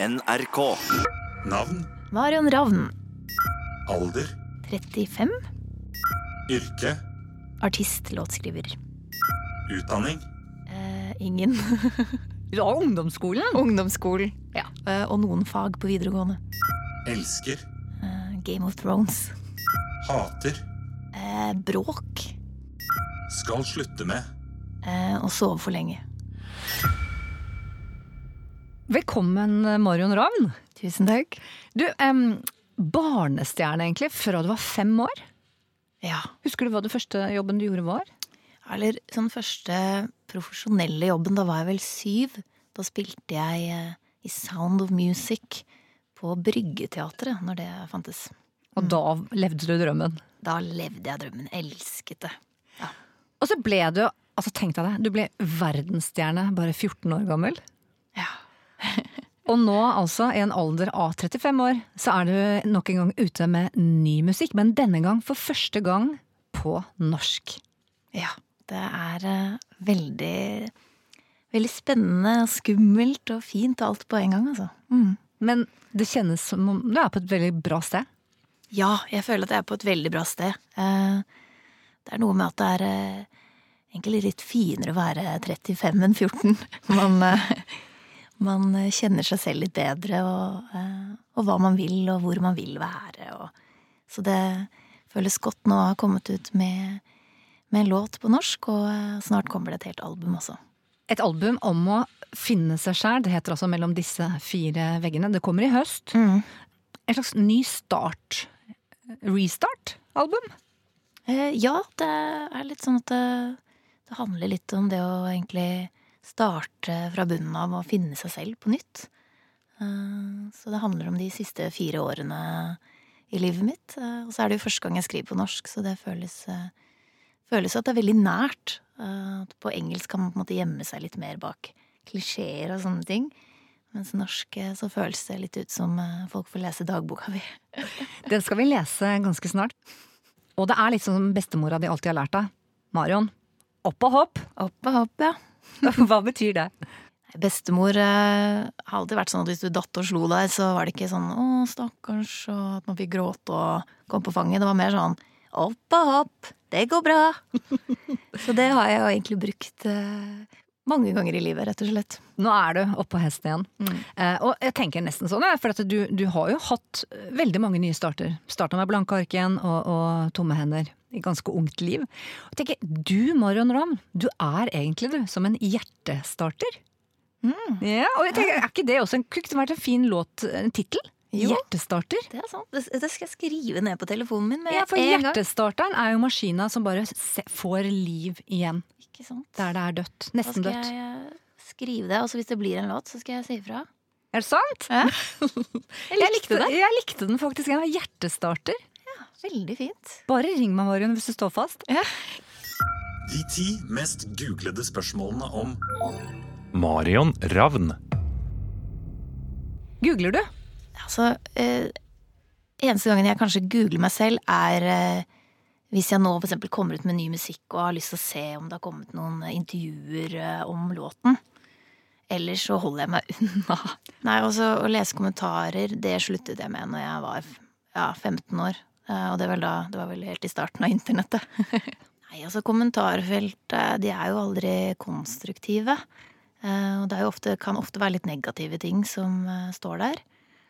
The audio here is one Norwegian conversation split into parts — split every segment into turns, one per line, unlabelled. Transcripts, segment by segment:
NRK.
Navn,
Marion Ravn,
alder,
35.
yrke,
Artist, låtskriver.
utdanning,
Eh, ingen.
Du har ungdomsskolen.
Ungdomsskolen.
Ja.
Eh, og noen fag på videregående.
elsker,
Eh, Game of Thrones.
hater,
Eh, bråk.
skal slutte med,
Eh, og sove for lenge.
Velkommen, Marion Ravn.
Tusen takk.
Du, um, barnestjerne egentlig, fra du var fem år.
Ja.
Husker du hva det første jobben du gjorde var?
Eller sånn første profesjonelle jobben, da var jeg vel syv. Da spilte jeg eh, i Sound of Music på Bryggeteatret, når det fantes.
Og da levde du drømmen.
Da levde jeg drømmen. Elsket det.
Og så ble du, altså tenk deg det, du ble verdensstjerne bare 14 år gammel.
Ja.
Og nå, altså, i en alder av 35 år, så er du nok en gang ute med ny musikk. Men denne gang for første gang på norsk.
Ja. Det er eh, veldig Veldig spennende, skummelt og fint alt på en gang, altså. Mm.
Men det kjennes som om du er på et veldig bra sted.
Ja, jeg føler at jeg er på et veldig bra sted. Eh, Det er noe med at det er eh, egentlig litt finere å være 35 enn 14. Man, man kjenner seg selv litt bedre, og, eh, og hva man vil, og hvor man vil være. Og, så det føles godt nå å ha kommet ut med, med en låt på norsk, og eh, snart kommer det et helt album også.
Et album om å finne seg sjæl. Det heter altså Mellom disse fire veggene. Det kommer i høst. En slags ny start. Restart-album.
Eh, ja, det er litt sånn at det, det handler litt om det å egentlig starte fra bunnen av og finne seg selv på nytt. Eh, så det handler om de siste fire årene i livet mitt. Eh, og så er det jo første gang jeg skriver på norsk, så det føles, eh, føles at det er veldig nært. At på engelsk kan man på en måte gjemme seg litt mer bak klisjeer og sånne ting. Mens norsk så føles det litt ut som folk får lese dagboka mi.
Den skal vi lese ganske snart. Og det er litt som bestemora di alltid har lært deg. Marion, opp og hopp.
Opp og hopp, ja.
Hva betyr det?
Bestemor eh, har alltid vært sånn at hvis du datt og slo deg, så var det ikke sånn 'å, stakkars', og at man fikk gråte og komme på fanget. Det var mer sånn 'opp og hopp, det går bra'. så det har jeg jo egentlig brukt eh, mange ganger i livet, rett og slett.
Nå er du oppå hesten igjen. Eh, og jeg tenker nesten sånn, for at du, du har jo hatt veldig mange nye starter. Starta med blanke ark igjen og, og tomme hender i ganske ungt liv. Og jeg tenker, Du Marion Ramm, du er egentlig du som en hjertestarter. Ja, og jeg tenker, Er ikke det også en, kunne vært en fin låt, en tittel?
Jo.
Hjertestarter.
Det er sant. Det, det skal jeg skrive ned på telefonen min med
Ja, for
hjertestarteren gang.
er jo maskina som bare får liv igjen
Ikke sant?
der det er dødt. Nesten dødt.
Da skal
dødt.
jeg skrive det, og hvis det blir en låt, så skal jeg si ifra.
Er det sant?
Ja.
Jeg likte, jeg likte den faktisk. En hjertestarter.
Veldig fint.
Bare ring meg, Marion, hvis du står fast.
de ti mest googlede spørsmålene om
Marion Ravn.
Googler du?
Altså, eh, eneste gangen jeg kanskje googler meg selv, er eh, hvis jeg nå eksempel kommer ut med ny musikk og har lyst til å se om det har kommet noen intervjuer eh, om låten. Ellers så holder jeg meg unna. Nei, altså Å lese kommentarer, det sluttet jeg med når jeg var ja, 15 år. Eh, og det, var vel da, det var vel helt i starten av internettet. Nei, altså kommentarfelt, eh, de er jo aldri konstruktive. Eh, og det ofte, kan ofte være litt negative ting som står der.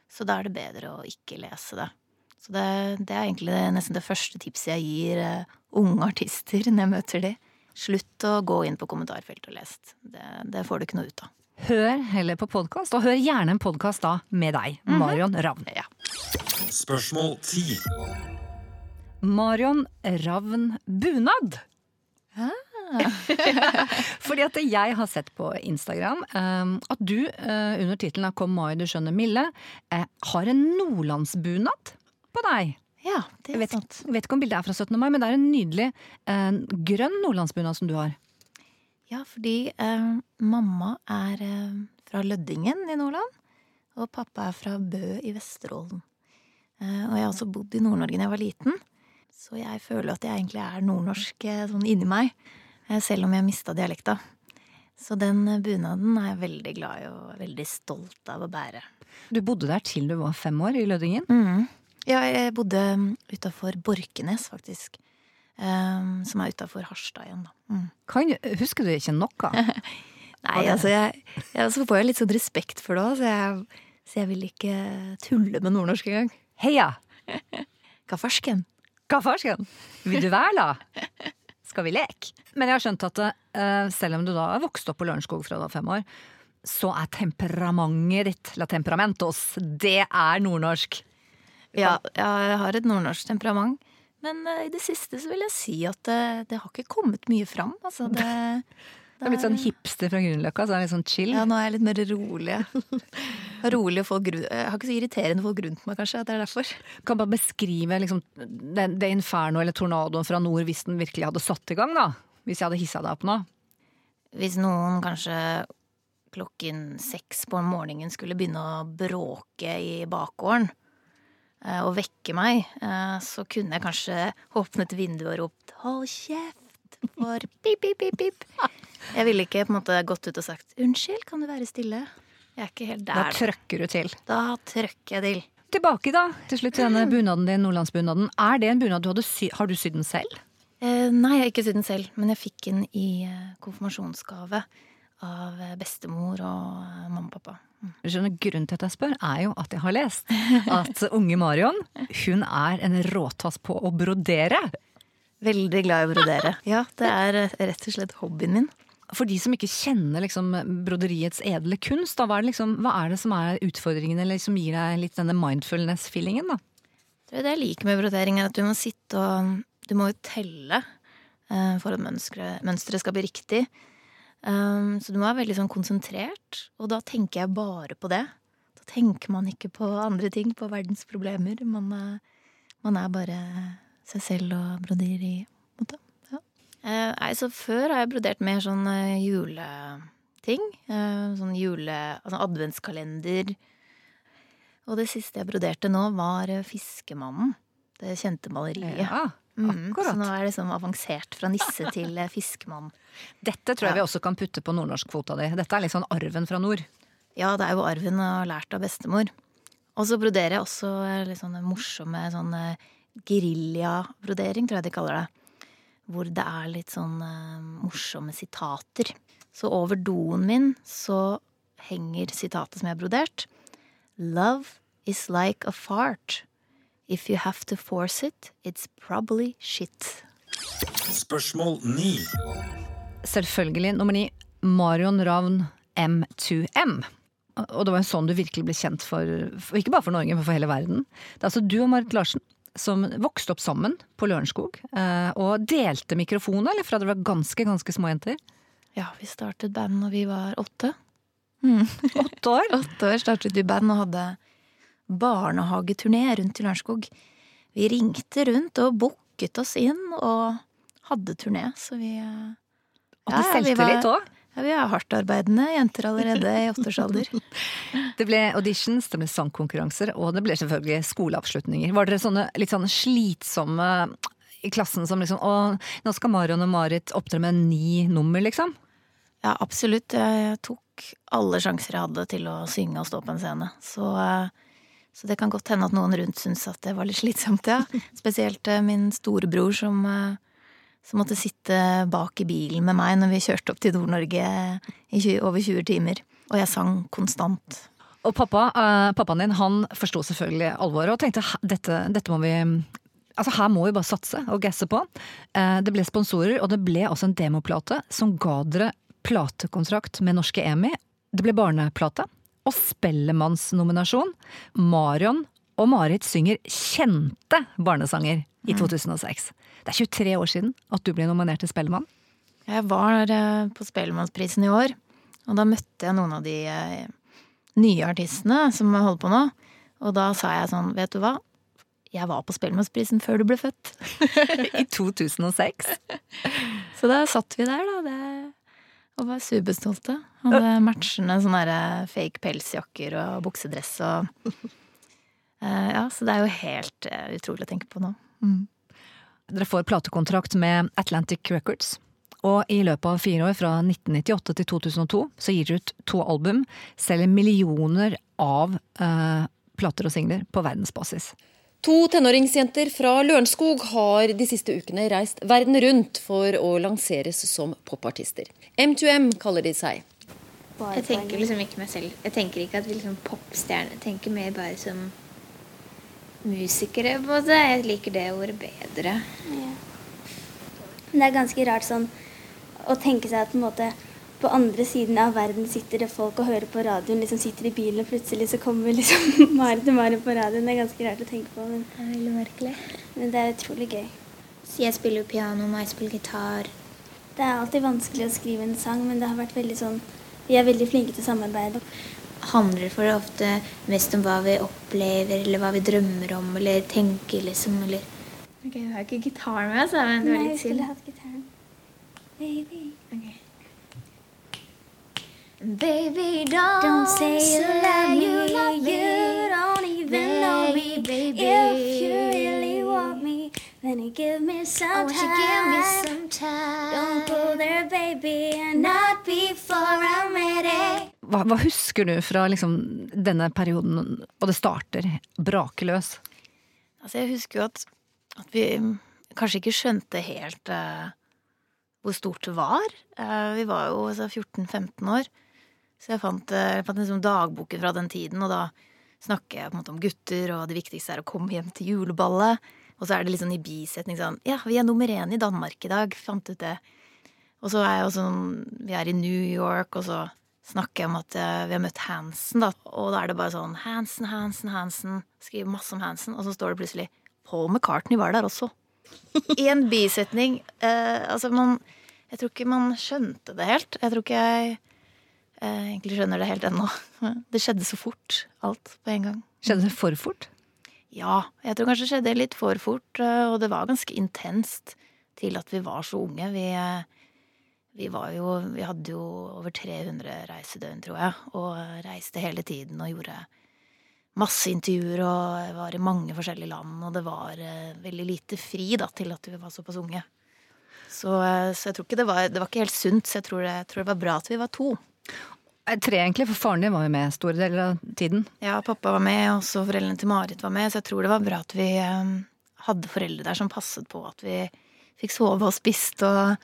Så da er det bedre å ikke lese det. Så det, det er egentlig det, nesten det første tipset jeg gir unge artister når jeg møter de. Slutt å gå inn på kommentarfeltet og lese. Det, det får du ikke noe ut av.
Hør heller på podkast, og hør gjerne en podkast da med deg, Marion Ravn.
Ja.
Spørsmål ti.
Marion Ravn Bunad. Fordi at jeg har sett på Instagram um, at du uh, under tittelen 'Kom mai, du skjønner Mille' eh, har en nordlandsbunad på deg.
ja, det
Jeg
er
vet,
sant.
jeg vet ikke om bildet er fra 17. mai, men det er en nydelig eh, grønn nordlandsbunad som du har.
Ja, fordi eh, mamma er eh, fra Løddingen i Nordland, og pappa er fra Bø i Vesterålen. Eh, og jeg har også bodd i Nord-Norge da jeg var liten, så jeg føler at jeg egentlig er nordnorsk eh, sånn inni meg, eh, selv om jeg mista dialekta. Så den eh, bunaden er jeg veldig glad i og veldig stolt av å bære.
Du bodde der til du var fem år, i Lødingen.
Mm. Ja, jeg bodde utafor Borkenes, faktisk. Um, som er utafor Harstad igjen, da. Mm.
Kan, husker du ikke noe?
Nei, altså jeg, jeg, Så får jeg litt sånn respekt for det òg, så, så jeg vil ikke tulle med nordnorsk engang.
Heia!
Hva farsken?
Hva farsken? Vil du være, da? Skal vi leke? Men jeg har skjønt at uh, selv om du da er vokst opp på Lørenskog fra var fem år, så er temperamentet ditt, la temperamentos, det er nordnorsk.
Ja, ja, jeg har et nordnorsk temperament. Men uh, i det siste så vil jeg si at det, det har ikke kommet mye fram. Altså, det,
det er blitt sånn hipster fra Grünerløkka, så er det litt sånn chill.
Ja, nå er jeg litt mer rolig. rolig folk Jeg har ikke så irriterende folk rundt meg, kanskje. At det er derfor.
Kan bare beskrive liksom, det, det inferno eller tornadoen fra nord hvis den virkelig hadde satt i gang, da? Hvis jeg hadde hissa deg opp nå?
Hvis noen kanskje klokken seks på morgenen skulle begynne å bråke i bakgården eh, og vekke meg, eh, så kunne jeg kanskje åpnet vinduet og ropt 'hold kjeft' for pip, pip, pip, pip. Jeg ville ikke på en måte gått ut og sagt 'unnskyld, kan du være stille'? Jeg er ikke helt der. Da,
trøkker du til.
da trøkker jeg til.
Tilbake, da, til slutt til denne bunaden din, nordlandsbunaden. Er det en bunad du hadde sy Har du sydd den selv?
Eh, nei, jeg har ikke sydd den selv, men jeg fikk den i eh, konfirmasjonsgave av eh, bestemor og eh, mamma og pappa.
Skjønner, Grunnen til at jeg spør, er jo at jeg har lest at unge Marion hun er en råtass på å brodere.
Veldig glad i å brodere. Ja, det er eh, rett og slett hobbyen min.
For de som ikke kjenner liksom, broderiets edle kunst, da, hva, er det liksom, hva er det som er utfordringen, eller som gir deg litt denne mindfulness-feelingen? da?
Det jeg liker med brodering, er at du må sitte og Du må jo telle eh, for at mønsteret skal bli riktig. Um, så du må være veldig sånn konsentrert, og da tenker jeg bare på det. Da tenker man ikke på andre ting, på verdens problemer. Man, eh, man er bare seg selv og broderer i måte. Ja. Uh, nei, så før har jeg brodert mer sånn eh, juleting. Uh, sånn jule... Altså adventskalender. Og det siste jeg broderte nå, var Fiskemannen. Det kjente maleriet.
Ja, Akkurat.
Så nå er det liksom avansert fra nisse til eh, fiskemann.
Dette tror jeg
Ja.
vi også kan putte på nordnorskkvota di. Dette er litt sånn arven fra nord.
Ja, det er jo arven og lært av bestemor. Og så broderer jeg også eh, litt sånne morsomme sånn geriljabrodering, tror jeg de kaller det. Hvor det er litt sånn eh, morsomme sitater. Så over doen min så henger sitatet som jeg har brodert. Love is like a fart. If you have to force it, it's probably shit.
Spørsmål 9.
Selvfølgelig nummer 9. Marion Ravn M2M. Og det var jo sånn du virkelig ble kjent for, for ikke bare for Norge, men for hele verden. Det er altså du og Marit Larsen som vokste opp sammen på Lørenskog. eh, Og delte mikrofonen, eller fra dere var ganske, ganske små jenter.
Ja, vi startet band når vi var åtte.
Åtte år.
Åtte år startet vi band og hadde barnehageturné rundt i Lørenskog. Vi ringte rundt og booket oss inn og hadde turné, så vi eh,
Og
Ja,
det
ja,
litt òg.
ja, vi er hardtarbeidende jenter allerede i åtteårsalder.
Det ble auditions, det ble sangkonkurranser, og det ble selvfølgelig skoleavslutninger. Var dere sånne litt sånn slitsomme i klassen som liksom Å, nå skal Marion og Marit opptre med ni nummer, liksom?
Ja, absolutt. Jeg tok alle sjanser jeg hadde til å synge og stå på en scene. Så, eh, så det kan godt hende at noen rundt syntes at det var litt slitsomt, ja. Spesielt eh, min storebror som, eh, som måtte sitte bak i bilen med meg når vi kjørte opp til Nord-Norge i 20, over 20 timer. Og jeg sang konstant.
Og pappa, eh, pappaen din han forsto selvfølgelig alvoret og tenkte dette, dette må vi Altså Her må vi bare satse og gasse på. Det ble sponsorer, og det ble også en demoplate som ga dere platekontrakt med norske EMI. Det ble barneplate og Spellemannsnominasjon. Marion og Marit synger kjente barnesanger i 2006. Det er 23 år siden at du ble nominert til Spellemann.
Jeg var eh, på Spellemannsprisen i år, og da møtte jeg noen av de eh, nye artistene som holder på nå. Og da sa jeg sånn, vet du hva? Jeg var på Spellemannsprisen før du ble født.
I 2006.
Så da satt vi der, da. Det, og var superstolte. Hadde matchende sånne fake pelsjakker og buksedress og eh, Ja, så det er jo helt eh, utrolig å tenke på nå.
Dere får platekontrakt med Atlantic Records. Og i løpet av fire år, fra 1998 til 2002, så gir dere ut to album, selger millioner av eh, plater og singler på verdensbasis.
To tenåringsjenter fra Lørenskog har de siste ukene reist verden rundt for å lanseres som popartister. M2M kaller de seg.
Jeg tenker liksom ikke meg selv. Jeg tenker ikke at vi liksom popstjerner. Jeg tenker mer bare som musikere, på en måte. Jeg liker det ordet bedre.
Men det er ganske rart sånn å tenke seg at på, en måte, på andre siden av verden sitter det folk og hører på radioen. liksom Sitter i bilen, og plutselig så kommer liksom Marit og Marit på radioen. Det er ganske rart å tenke på, men,
Det er veldig merkelig.
men det er utrolig gøy.
Så jeg spiller jo piano, jeg spiller gitar.
Det er alltid vanskelig å skrive en sang, men det har vært veldig sånn Vi er veldig flinke til å samarbeide.
Handler for det ofte mest om hva vi opplever, eller hva vi drømmer om, eller tenker, liksom, eller Ok, du har ikke gitar med da, men det var
litt vi
litt jeg
skulle hatt gitaren. Baby.
Baby, don't,
Don't say you love me,
you love me.
you don't even know me,
baby.
If then you give me
Oh,
some
won't you give me some time?
Don't go there, baby, and not before I'm ready.
Hva, hva husker du fra liksom, denne perioden, og det starter brakeløs?
Altså, jeg husker jo at, at vi kanskje ikke skjønte helt uh, hvor stort det var. Uh, vi var jo altså, 14-15 år, så jeg fant, uh, jeg fant liksom dagboken fra den tiden, og da snakker jeg på en måte om gutter, og det viktigste er å komme hjem til juleballet. Og så er det liksom i bisetning sånn Ja, vi er nummer én i Danmark i dag. Fant ut det. Og så er jeg jo sånn Vi er i New York, og så snakker jeg om at eh, vi har møtt Hansen, da. Og da er det bare sånn Hansen, Hansen, Hansen. Skriver masse om Hansen, og så står det plutselig Paul McCartney var der også. I en bisetning. Eh, altså, man Jeg tror ikke man skjønte det helt. Jeg tror ikke jeg eh, egentlig skjønner det helt ennå. Det skjedde så fort, alt på en gang.
Skjedde det for fort?
Ja, jeg tror kanskje det skjedde litt for fort, eh, og det var ganske intenst til at vi var så unge. Vi, eh, vi jo Vi hadde jo over 300 reisedøgn, tror jeg, og reiste hele tiden og gjorde masse intervjuer og var i mange forskjellige land, og det var eh, veldig lite fri da til at vi var såpass unge. Så, så jeg tror ikke det var Det var ikke helt sunt, så jeg tror det, jeg tror det var bra at vi var to.
Eh, Tre, egentlig, for faren din var jo med store deler av tiden.
Ja, pappa var med, og også foreldrene til Marit var med, så jeg tror det var bra at vi eh, hadde foreldre der som passet på at vi fikk sove og spist, og,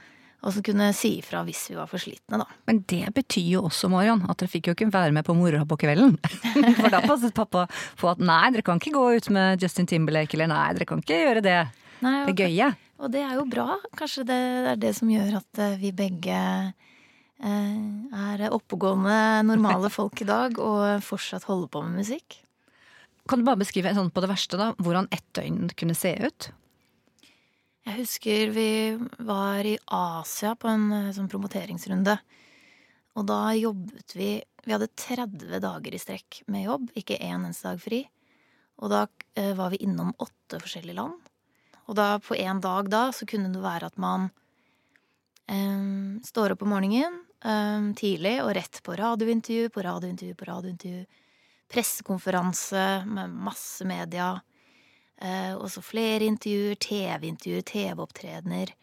og som kunne si ifra hvis vi var for slitne, da.
Men det betyr jo også, Marion, at dere fikk jo ikke være med på moroa på kvelden. For da passet pappa på at nei, dere kan ikke gå ut med Justin Timberlake, eller nei, dere kan ikke gjøre det.
Nei,
Det gøye.
og det er jo bra. Kanskje det er det som gjør at eh, vi begge er oppegående, normale folk i dag, og fortsatt holder på med musikk.
Kan du bare beskrive sånn på det verste da, hvordan ett døgn kunne se ut?
Jeg husker vi var i Asia på en eh, sånn promoteringsrunde. Og da jobbet vi Vi hadde 30 dager i strekk med jobb, ikke én eneste dag fri. Og da eh, var vi innom åtte forskjellige land. Og da på én dag da så kunne det være at man eh, står opp om morgenen eh, tidlig og rett på radiointervju på radiointervju på radiointervju. Pressekonferanse med masse media. Eh, og så flere intervjuer, TV-intervjuer, TV-opptredener.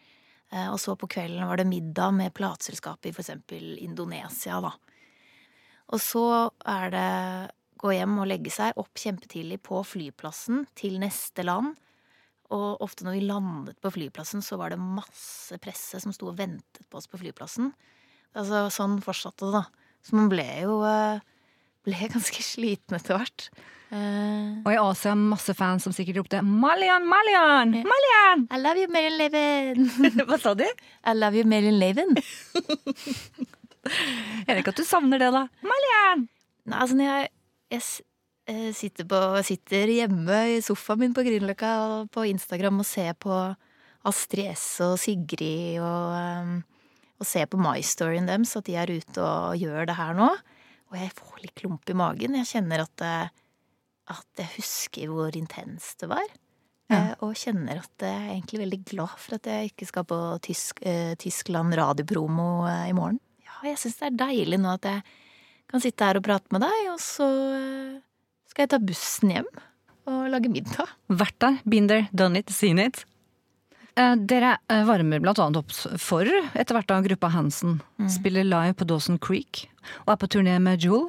Eh, og så på kvelden var det middag med plateselskapet i for eksempel Indonesia, da. Og så er det gå hjem og legge seg opp kjempetidlig på flyplassen til neste land. Og ofte når vi landet på flyplassen, så var det masse presse som sto og ventet på oss på flyplassen. Altså, sånn fortsatte det, da. Så man ble jo eh, ble ganske sliten etter hvert. Uh,
Og i Asia masse fans som sikkert ropte 'Malian, Malian! Malian!'
I love you, Marilyn Levin!
Hva sa de?
I love you, Marilyn Levin.
Er det ikke at du savner det, da? Malian!
Nei, altså når jeg, jeg sitter, på, sitter hjemme i sofaen min på Grünerløkka og på Instagram og ser på Astrid S og Sigrid og, um, og ser på My Storyen deres, at de er ute og gjør det her nå. Og jeg får litt klump i magen. Jeg kjenner at, eh, at jeg husker hvor intenst det var. Ja. og kjenner at jeg er egentlig veldig glad for at jeg ikke skal på Tysk, eh, Tyskland radiopromo eh, i morgen. Ja, jeg syns det er deilig nå at jeg kan sitte her og prate med deg, og så eh, skal jeg ta bussen hjem og lage middag.
Vært der, been there, done it, seen it. Eh, dere eh, varmer annet opp for etter hvert av gruppa Hansen. Spiller live på Dawson Creek og er på turné med Jewel.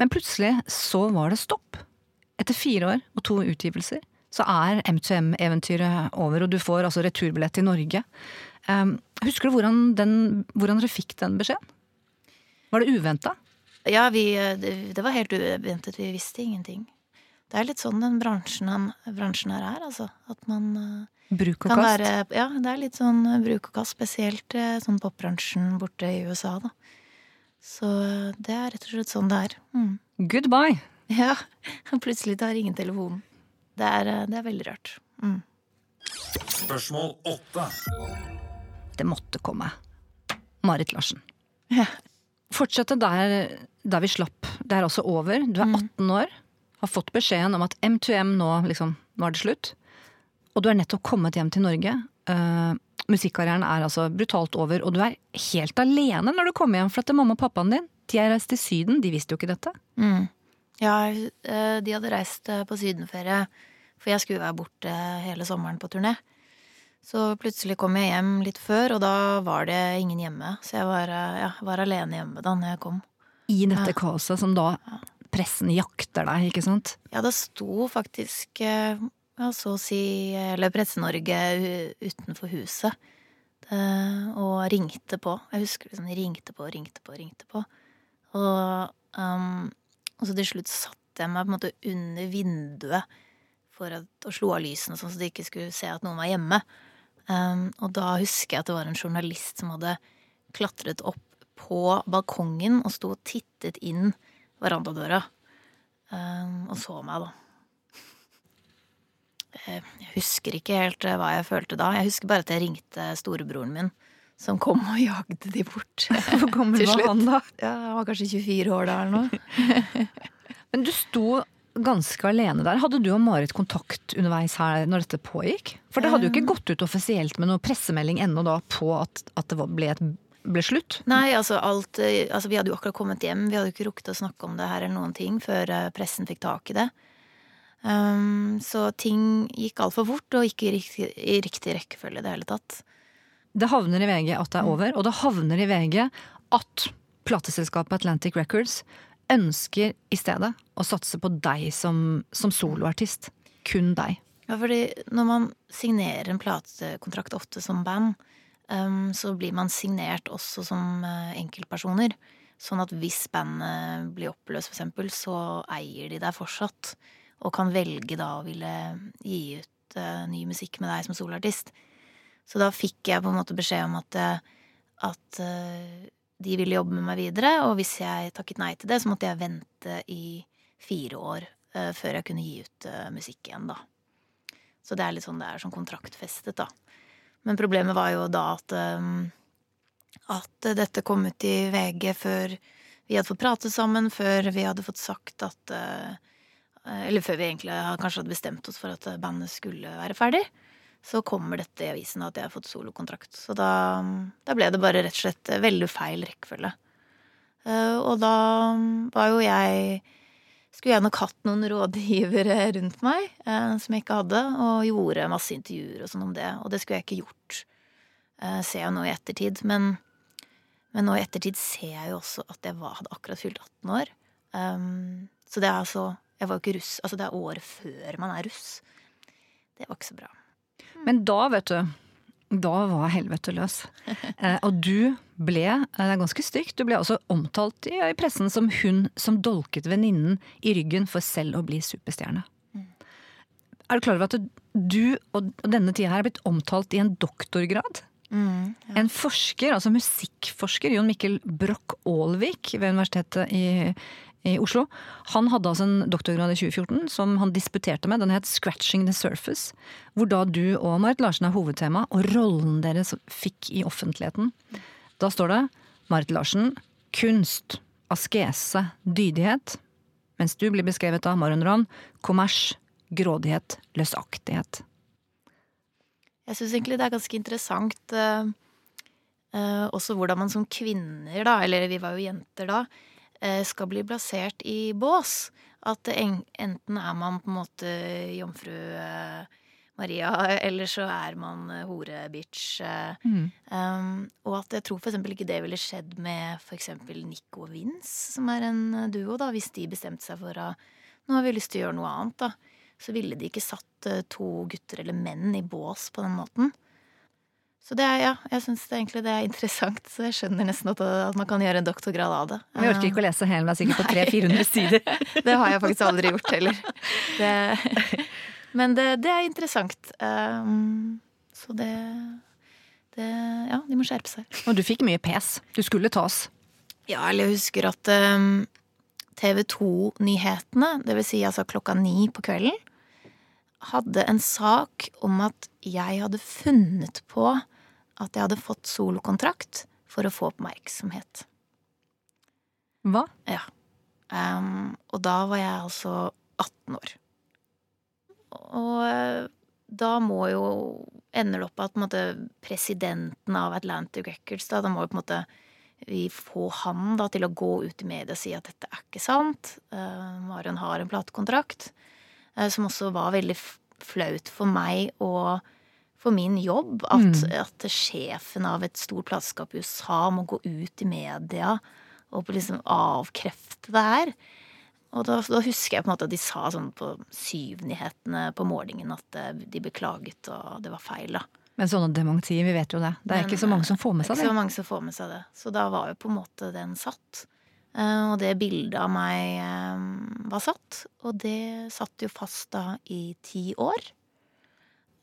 Men plutselig så var det stopp. Etter fire år og to utgivelser så er M2M-eventyret over, og du får altså returbillett til Norge. Um, husker du hvordan, den, hvordan dere fikk den beskjeden? Var det uventa?
Ja, vi, det, var helt uventet. Vi visste ingenting. Det er litt sånn den bransjen, han, bransjen her er, altså. At man eh,
Bruk og
kan
kast?
være Ja, det er litt sånn bruk og kast, spesielt eh, sånn popbransjen borte i USA, da. Så eh, det er rett og slett sånn det er. Mm.
Goodbye!
Ja, plutselig tar ingen telefonen. Det er, det er veldig rart. Mm.
Spørsmål åtte.
Det måtte komme. Marit Larsen.
Ja.
Fortsette der, der vi slapp. Det er altså over. Du er 18 år, har fått beskjeden om at M2M nå, liksom, nå er det slutt. Og du er nettopp kommet hjem til Norge. Uh, Musikkarrieren er altså brutalt over, og du er helt alene når du kommer hjem. For at mamma og pappaen din de har reist til Syden, de visste jo ikke dette.
Mm. Ja, eh, de hadde reist eh, på sydenferie, for jeg skulle være borte hele sommeren på turné. Så plutselig kom jeg hjem litt før, og da var det ingen hjemme. Så jeg var, eh, ja, var alene hjemme da når jeg kom.
I dette
Ja.
kaoset som da pressen jakter deg, ikke sant?
Ja, det sto faktisk eh, ja, så å si Eller Presse-Norge utenfor huset. Det, og ringte på. Jeg husker liksom de ringte på ringte på ringte på. Og, um, og så til slutt satte jeg meg på en måte under vinduet for at, og slo av lysene, sånn så de ikke skulle se at noen var hjemme. Um, og da husker jeg at det var en journalist som hadde klatret opp på balkongen og sto og tittet inn verandadøra. Um, og så meg, da. Eh, Jeg husker ikke helt eh, hva jeg følte da. Jeg husker bare at jeg ringte storebroren min, som kom og jagde de bort.
Hvor gammel var han da?
Ja, Han var kanskje 24 år da eller noe.
Men du sto ganske alene der. Hadde du og Marit kontakt underveis her når dette pågikk? For det hadde jo ikke gått ut offisielt med noen pressemelding ennå da på at, at det ble, et, ble slutt?
Nei, altså alt eh, Altså vi hadde jo akkurat kommet hjem, vi hadde jo ikke rukket å snakke om det her eller noen ting før eh, pressen fikk tak i det. Um, så ting gikk altfor fort, og ikke i riktig, i riktig rekkefølge i det hele tatt.
Det havner i VG at det er over, og det havner i VG at plateselskapet Atlantic Records ønsker i stedet å satse på deg som, som soloartist. Kun deg.
Ja, fordi når man signerer en platekontrakt ofte som band, um, så blir man signert også som uh, enkeltpersoner. Sånn at hvis bandet blir oppløst, for eksempel, så eier de deg fortsatt. Og kan velge da å ville gi ut uh, ny musikk med deg som soloartist. Så da fikk jeg på en måte beskjed om at, eh, at eh, de ville jobbe med meg videre, og hvis jeg takket nei til det, så måtte jeg vente i fire år uh, før jeg kunne gi ut uh, musikk igjen, da. Så det er litt sånn det er sånn kontraktfestet, da. Men problemet var jo da at um, at dette kom ut i VG før vi hadde fått prate sammen, før vi hadde fått sagt at uh, Eller før vi egentlig kanskje hadde bestemt oss for at bandet skulle være ferdig. Så kommer dette i avisen at jeg har fått solokontrakt. Så da, da ble det bare rett og slett veldig feil rekkefølge. Uh, og da var jo jeg skulle jeg nok hatt noen rådgivere rundt meg eh, som jeg ikke hadde, og gjorde masse intervjuer og sånn om det. Og det skulle jeg ikke gjort, eh, ser jeg nå i ettertid. Men, men nå i ettertid ser jeg jo også at jeg var, hadde akkurat fylt 18 år. Um, så det er altså Jeg var jo ikke russ. Altså det er året før man er russ. Det var ikke så bra.
Men da, vet du, da var helvete løs. Eh, og du ble, eh, det er ganske stygt, du ble også omtalt i, i pressen som hun som dolket venninnen i ryggen for selv å bli superstjerne. Er du klar over at du og denne tida her er blitt omtalt i en doktorgrad? En forsker, altså musikkforsker, Jon Mikkel Broch Aalvik ved Universitetet i, i Oslo, han hadde altså en doktorgrad i 2014 som han disputerte med. Den het 'Scratching the Surface', hvor da du og Marit Larsen er hovedtema, og rollen deres fikk i offentligheten. Da står det Marit Larsen, kunst, askese, dydighet. Mens du blir beskrevet av Marion Ravn, kommers, grådighet, løsaktighet.
Jeg syns egentlig det er ganske interessant eh, eh, også hvordan man som kvinner, da, eller vi var jo jenter da, skal bli plassert i bås. At enten er man på en måte jomfru eh, Maria, eller så er man eh, hore-bitch. eh,
Mm.
Um, og at jeg tror eksempel ikke det ville skjedd med eksempel Nico og Vince, som er en eh, duo, da, hvis de bestemte seg for å nå har vi lyst til å gjøre noe annet, da. Så ville de ikke satt eh, to gutter eller menn i bås på den måten. Så det er, ja, jeg syns egentlig det er interessant, så jeg skjønner nesten at, at man kan gjøre en doktorgrad av det.
Vi orker ikke å lese hele, men det er sikkert på 300-400 sider.
Det har jeg faktisk aldri gjort heller. Det, men det, det er interessant. Um, så det, det Ja, de må skjerpe seg.
Og du fikk mye pes. Du skulle tas.
Ja, eller jeg husker at um, TV 2-nyhetene, det vil si altså klokka ni på kvelden, hadde en sak om at jeg hadde funnet på at jeg hadde fått solokontrakt for å få oppmerksomhet.
Hva?
Ja. Um, og da var jeg altså 18 år. Og eh, da må jo ender det opp at måte, presidenten av Atlantic Records da, da må jo på en måte vi få han da til å gå ut i media og si at dette er ikke sant. Uh, Marion har en platekontrakt. Uh, som også var veldig flaut for meg og for min jobb. At, at sjefen av et stort plateskap i USA må gå ut i media og liksom avkrefte det her. Og da, da husker jeg på en måte at de sa sånn på syvnyhetene på morgenen at eh, de beklaget og det var feil, da.
Men sånne dementier, vi vet jo det. Det er
Men,
ikke så mange som får med
Det er ikke så mange som får med seg det. Så da var jo på en måte den satt. Eh, Og det bildet av meg eh, var satt, og det satt jo fast da i ti år.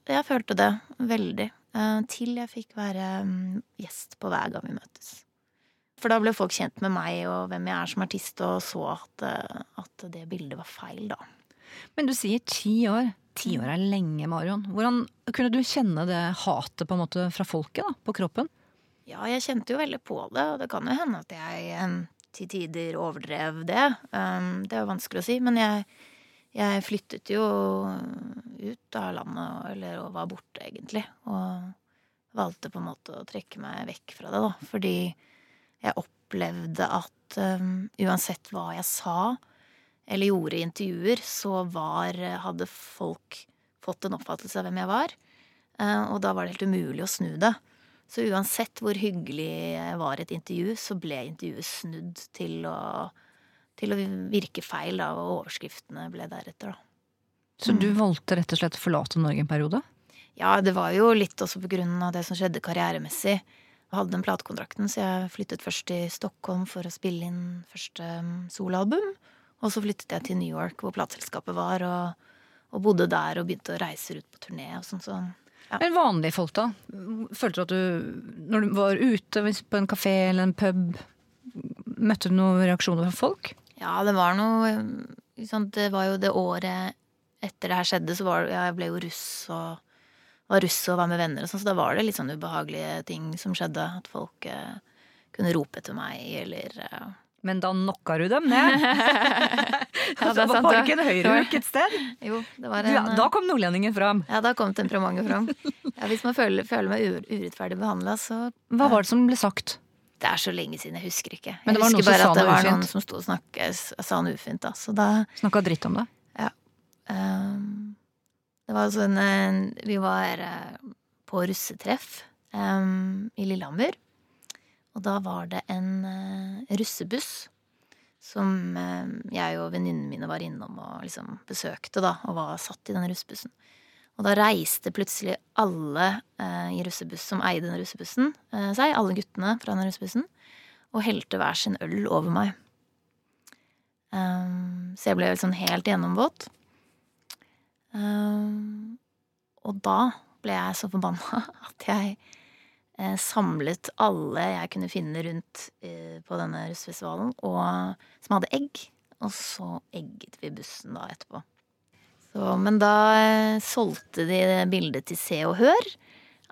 Jeg følte det veldig. eh, Til jeg fikk være mm, gjest på hver gang vi møtes. For da ble folk kjent med meg og hvem jeg er som artist, og så at, eh, at det bildet var feil, da.
Men du sier ti år. Ti år er lenge, Marion. Hvordan kunne du kjenne det hatet på en måte fra folket da, på kroppen?
Ja, jeg kjente jo veldig på det, og det kan jo hende at jeg til tider overdrev det. Det er jo vanskelig å si, men jeg, jeg flyttet jo ut av landet, eller og var borte, egentlig. Og valgte på en måte å trekke meg vekk fra det, da. Fordi jeg opplevde at um, uansett hva jeg sa eller gjorde i intervjuer, så var, hadde folk fått en oppfattelse av hvem jeg var. Uh, Og da var det helt umulig å snu det. Så uansett hvor hyggelig jeg var i et intervju, så ble intervjuet snudd til å, til å virke feil, da, og overskriftene ble deretter, da.
Så du valgte rett og slett å forlate Norge en periode?
Ja, det var jo litt også på grunn av det som skjedde karrieremessig. Jeg hadde den platekontrakten, så jeg flyttet først til Stockholm for å spille inn første mm, soloalbum. Og så flyttet jeg til New York, hvor plateselskapet var, og, og bodde der og begynte å reise ut på turné og sånn. Så Ja.
Men vanlige folk, da? Følte du at du, når du var ute på en kafé eller en pub, møtte du noen reaksjoner fra folk?
Ja, det var noe sant, Det var jo det året etter det her skjedde, så var ja, Jeg ble jo russ og var russ og var med venner og sånn, så da var det litt sånn ubehagelige ting som skjedde. At folk eh, kunne rope etter meg, eller eh,
Men da knocka du dem ned?
Ja, det er sant,
var det
ja.
ikke en høyrehook et sted?
Jo, det var en
ja, da kom nordlendingen fram.
Ja, da kom temperamentet fram. Ja, hvis man føler, føler meg urettferdig behandla, så
Hva var det som ble sagt?
Det er så lenge siden, jeg husker ikke. Jeg
Men det var
husker bare at det var noen som sto og snakket, sa noe ufint, da. Så da
Snakka dritt om det?
Ja. Um, det var sånn Vi var eh, på russetreff um, i Lillehammer. Og da var det en uh, russebuss som uh, jeg og venninnene mine var innom og liksom besøkte, da, og var satt i den russebussen. Og da reiste plutselig alle eh, i russebuss som eide den russebussen, eh, seg, alle guttene fra den russebussen, og helte hver sin øl over meg. Um, så jeg ble sånn helt gjennomvåt. Um, og da ble jeg så forbanna at jeg eh, samlet alle jeg kunne finne rundt eh, på denne russefestivalen, som hadde egg. Og så egget vi bussen da etterpå. Så, men da eh, solgte de bildet til Se og Hør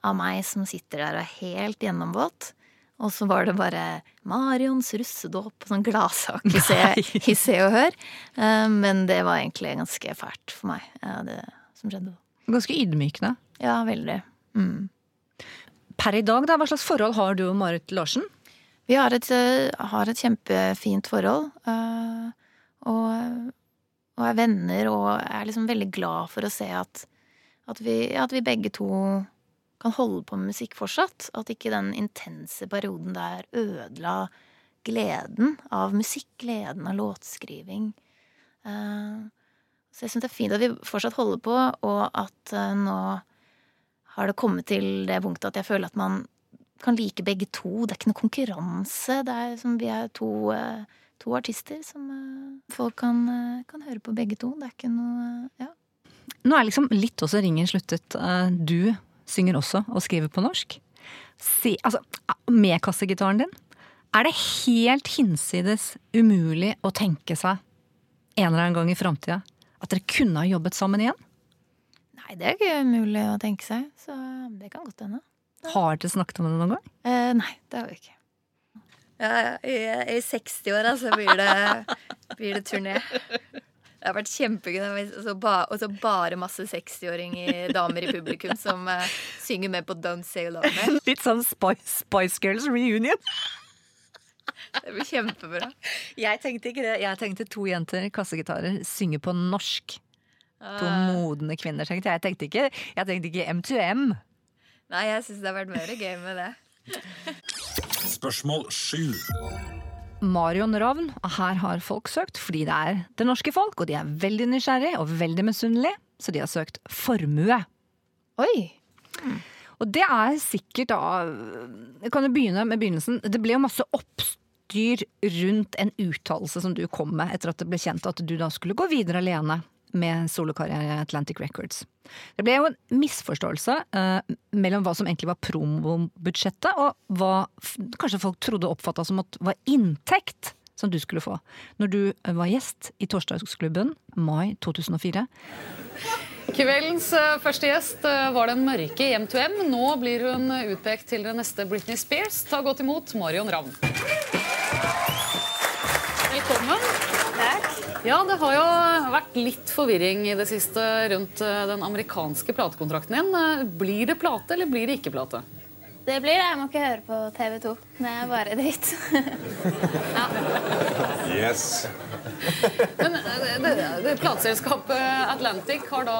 av meg som sitter der og er helt gjennomvåt. Og så var det bare Marions russedåp og sånn gladsak i Se, i Se og Hør. Eh, Men det var egentlig ganske fælt for meg, ja, det som skjedde.
Ganske ydmykende.
Ja, veldig. Mm.
Per i dag, da, hva slags forhold har du og Marit Larsen?
Vi har et, eh, har et kjempefint forhold. eh, Og, og er venner og er liksom veldig glad for å se at, At vi, at vi begge to kan holde på med musikk fortsatt. At ikke den intense perioden der ødela gleden av musikk, gleden av låtskriving. Eh, så jeg syns det er fint at vi fortsatt holder på, og at eh, nå har det kommet til det punktet at jeg føler at man kan like begge to. Det er ikke noe konkurranse. Det er som vi er to, eh, to artister som folk kan, kan høre på begge to. Det er ikke noe Ja.
Nå er liksom litt også ringen sluttet. Du synger også og skriver på norsk. Si, altså, med kassegitaren din, er det helt hinsides umulig å tenke seg en eller annen gang i framtida at dere kunne ha jobbet sammen igjen?
Nei, det er ikke umulig å tenke seg, så det kan godt hende.
Har dere snakket om det noen gang?
Eh, nei, det har vi ikke.
Ja, i, i 60-åra så blir det, blir det turné. Det har vært kjempegøy. Og så bare, bare masse 60-åringer, damer i publikum, som uh, synger med på Don't Say Love Me.
Litt sånn Spice, Spice Girls reunion.
Det blir kjempebra.
Jeg tenkte ikke det. Jeg tenkte to jenter, kassegitarer, synge på norsk. To ah. modne kvinner, tenkte jeg. Jeg tenkte ikke, jeg tenkte ikke M2M.
Nei, jeg syns det har vært mer gøy med det.
Spørsmål sju.
Marion Ravn, her har folk søkt fordi det er det norske folk, og de er veldig nysgjerrige og veldig misunnelige, så de har søkt formue.
Oi!
Mm. Og det er sikkert da Jeg kan jo begynne med begynnelsen. Det ble jo masse oppstyr rundt en uttalelse som du kom med etter at det ble kjent at du da skulle gå videre alene med solokarriere Atlantic Records. Det ble jo en misforståelse eh, mellom hva som egentlig var promobudsjettet, og hva kanskje folk trodde og oppfatta som at var inntekt som du skulle få, når du var gjest i Torsdagsklubben mai 2004.
Kveldens eh, første gjest eh, var den mørke i M2M. Nå blir hun utpekt til den neste Britney Spears. Ta godt imot Marion Ravn. Velkommen. Ja, det har jo vært litt forvirring i det siste rundt eh, den amerikanske platekontrakten din. Eh, blir det plate, eller blir det ikke plate?
Det blir det. Jeg må ikke høre på TV 2. Det er bare dritt. ja.
Yes.
Men eh, det, det, plateselskapet Atlantic har da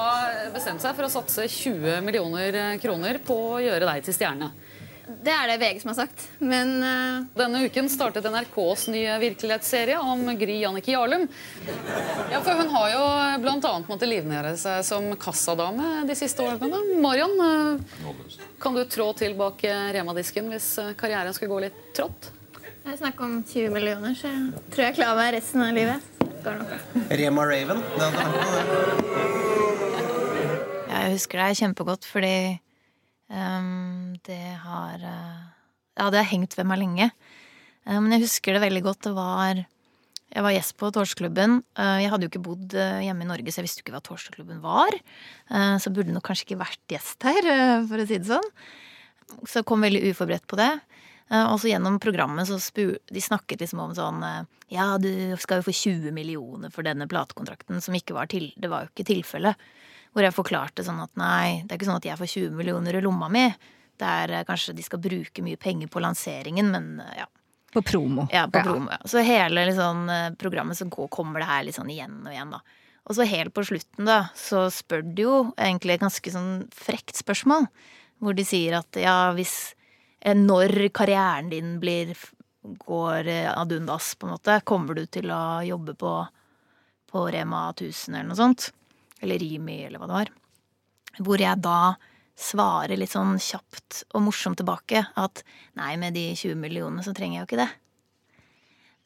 bestemt seg for å satse 20 millioner kroner på å gjøre deg til stjerne.
Det er det VG som har sagt, men uh...
Denne uken startet NRKs nye virkelighetsserie om Gry Jannicke Jarlum. Ja, for hun har jo bl.a. måttet livnære seg som kassadame de siste årene. Marion, uh, kan du trå til bak Rema-disken hvis eh, karrieren skulle gå litt trått?
Det er snakk om 20 millioner, så jeg tror jeg klarer meg resten av livet.
Rema Raven.
Jeg husker deg kjempegodt fordi det har uh, Ja, det har hengt ved meg lenge. Uh, men jeg husker det veldig godt. Det var Jeg var gjest på Torsklubben. Uh, jeg hadde jo ikke bodd hjemme i Norge, så jeg visste jo ikke hva Torsklubben var. så burde nok kanskje ikke vært gjest her, for å si det sånn. Så jeg kom veldig uforberedt på det. Og så gjennom programmet så spur, de snakket liksom om sånn Ja, du skal jo få 20 millioner for denne platekontrakten, som ikke var til Det var jo ikke tilfellet. Hvor jeg forklarte sånn at nei, det er ikke sånn at jeg får 20 millioner i lomma mi. Det er eh, kanskje de skal bruke mye penger på lanseringen, men eh, ja.
På promo.
Ja, på promo, ja. Så hele liksom, programmet så kommer det her litt sånn igjen og igjen, da. Og så helt på slutten, da, så spør de jo egentlig et ganske sånn frekt spørsmål. Hvor de sier at ja, hvis Når karrieren din blir går ad undas, på en måte, kommer du til å jobbe på, på Rema 1000 eller noe sånt? Eller Rimi, eller hva det var. Hvor jeg da svarer litt sånn kjapt og morsomt tilbake at nei, med de 20 millionene så trenger jeg jo ikke det.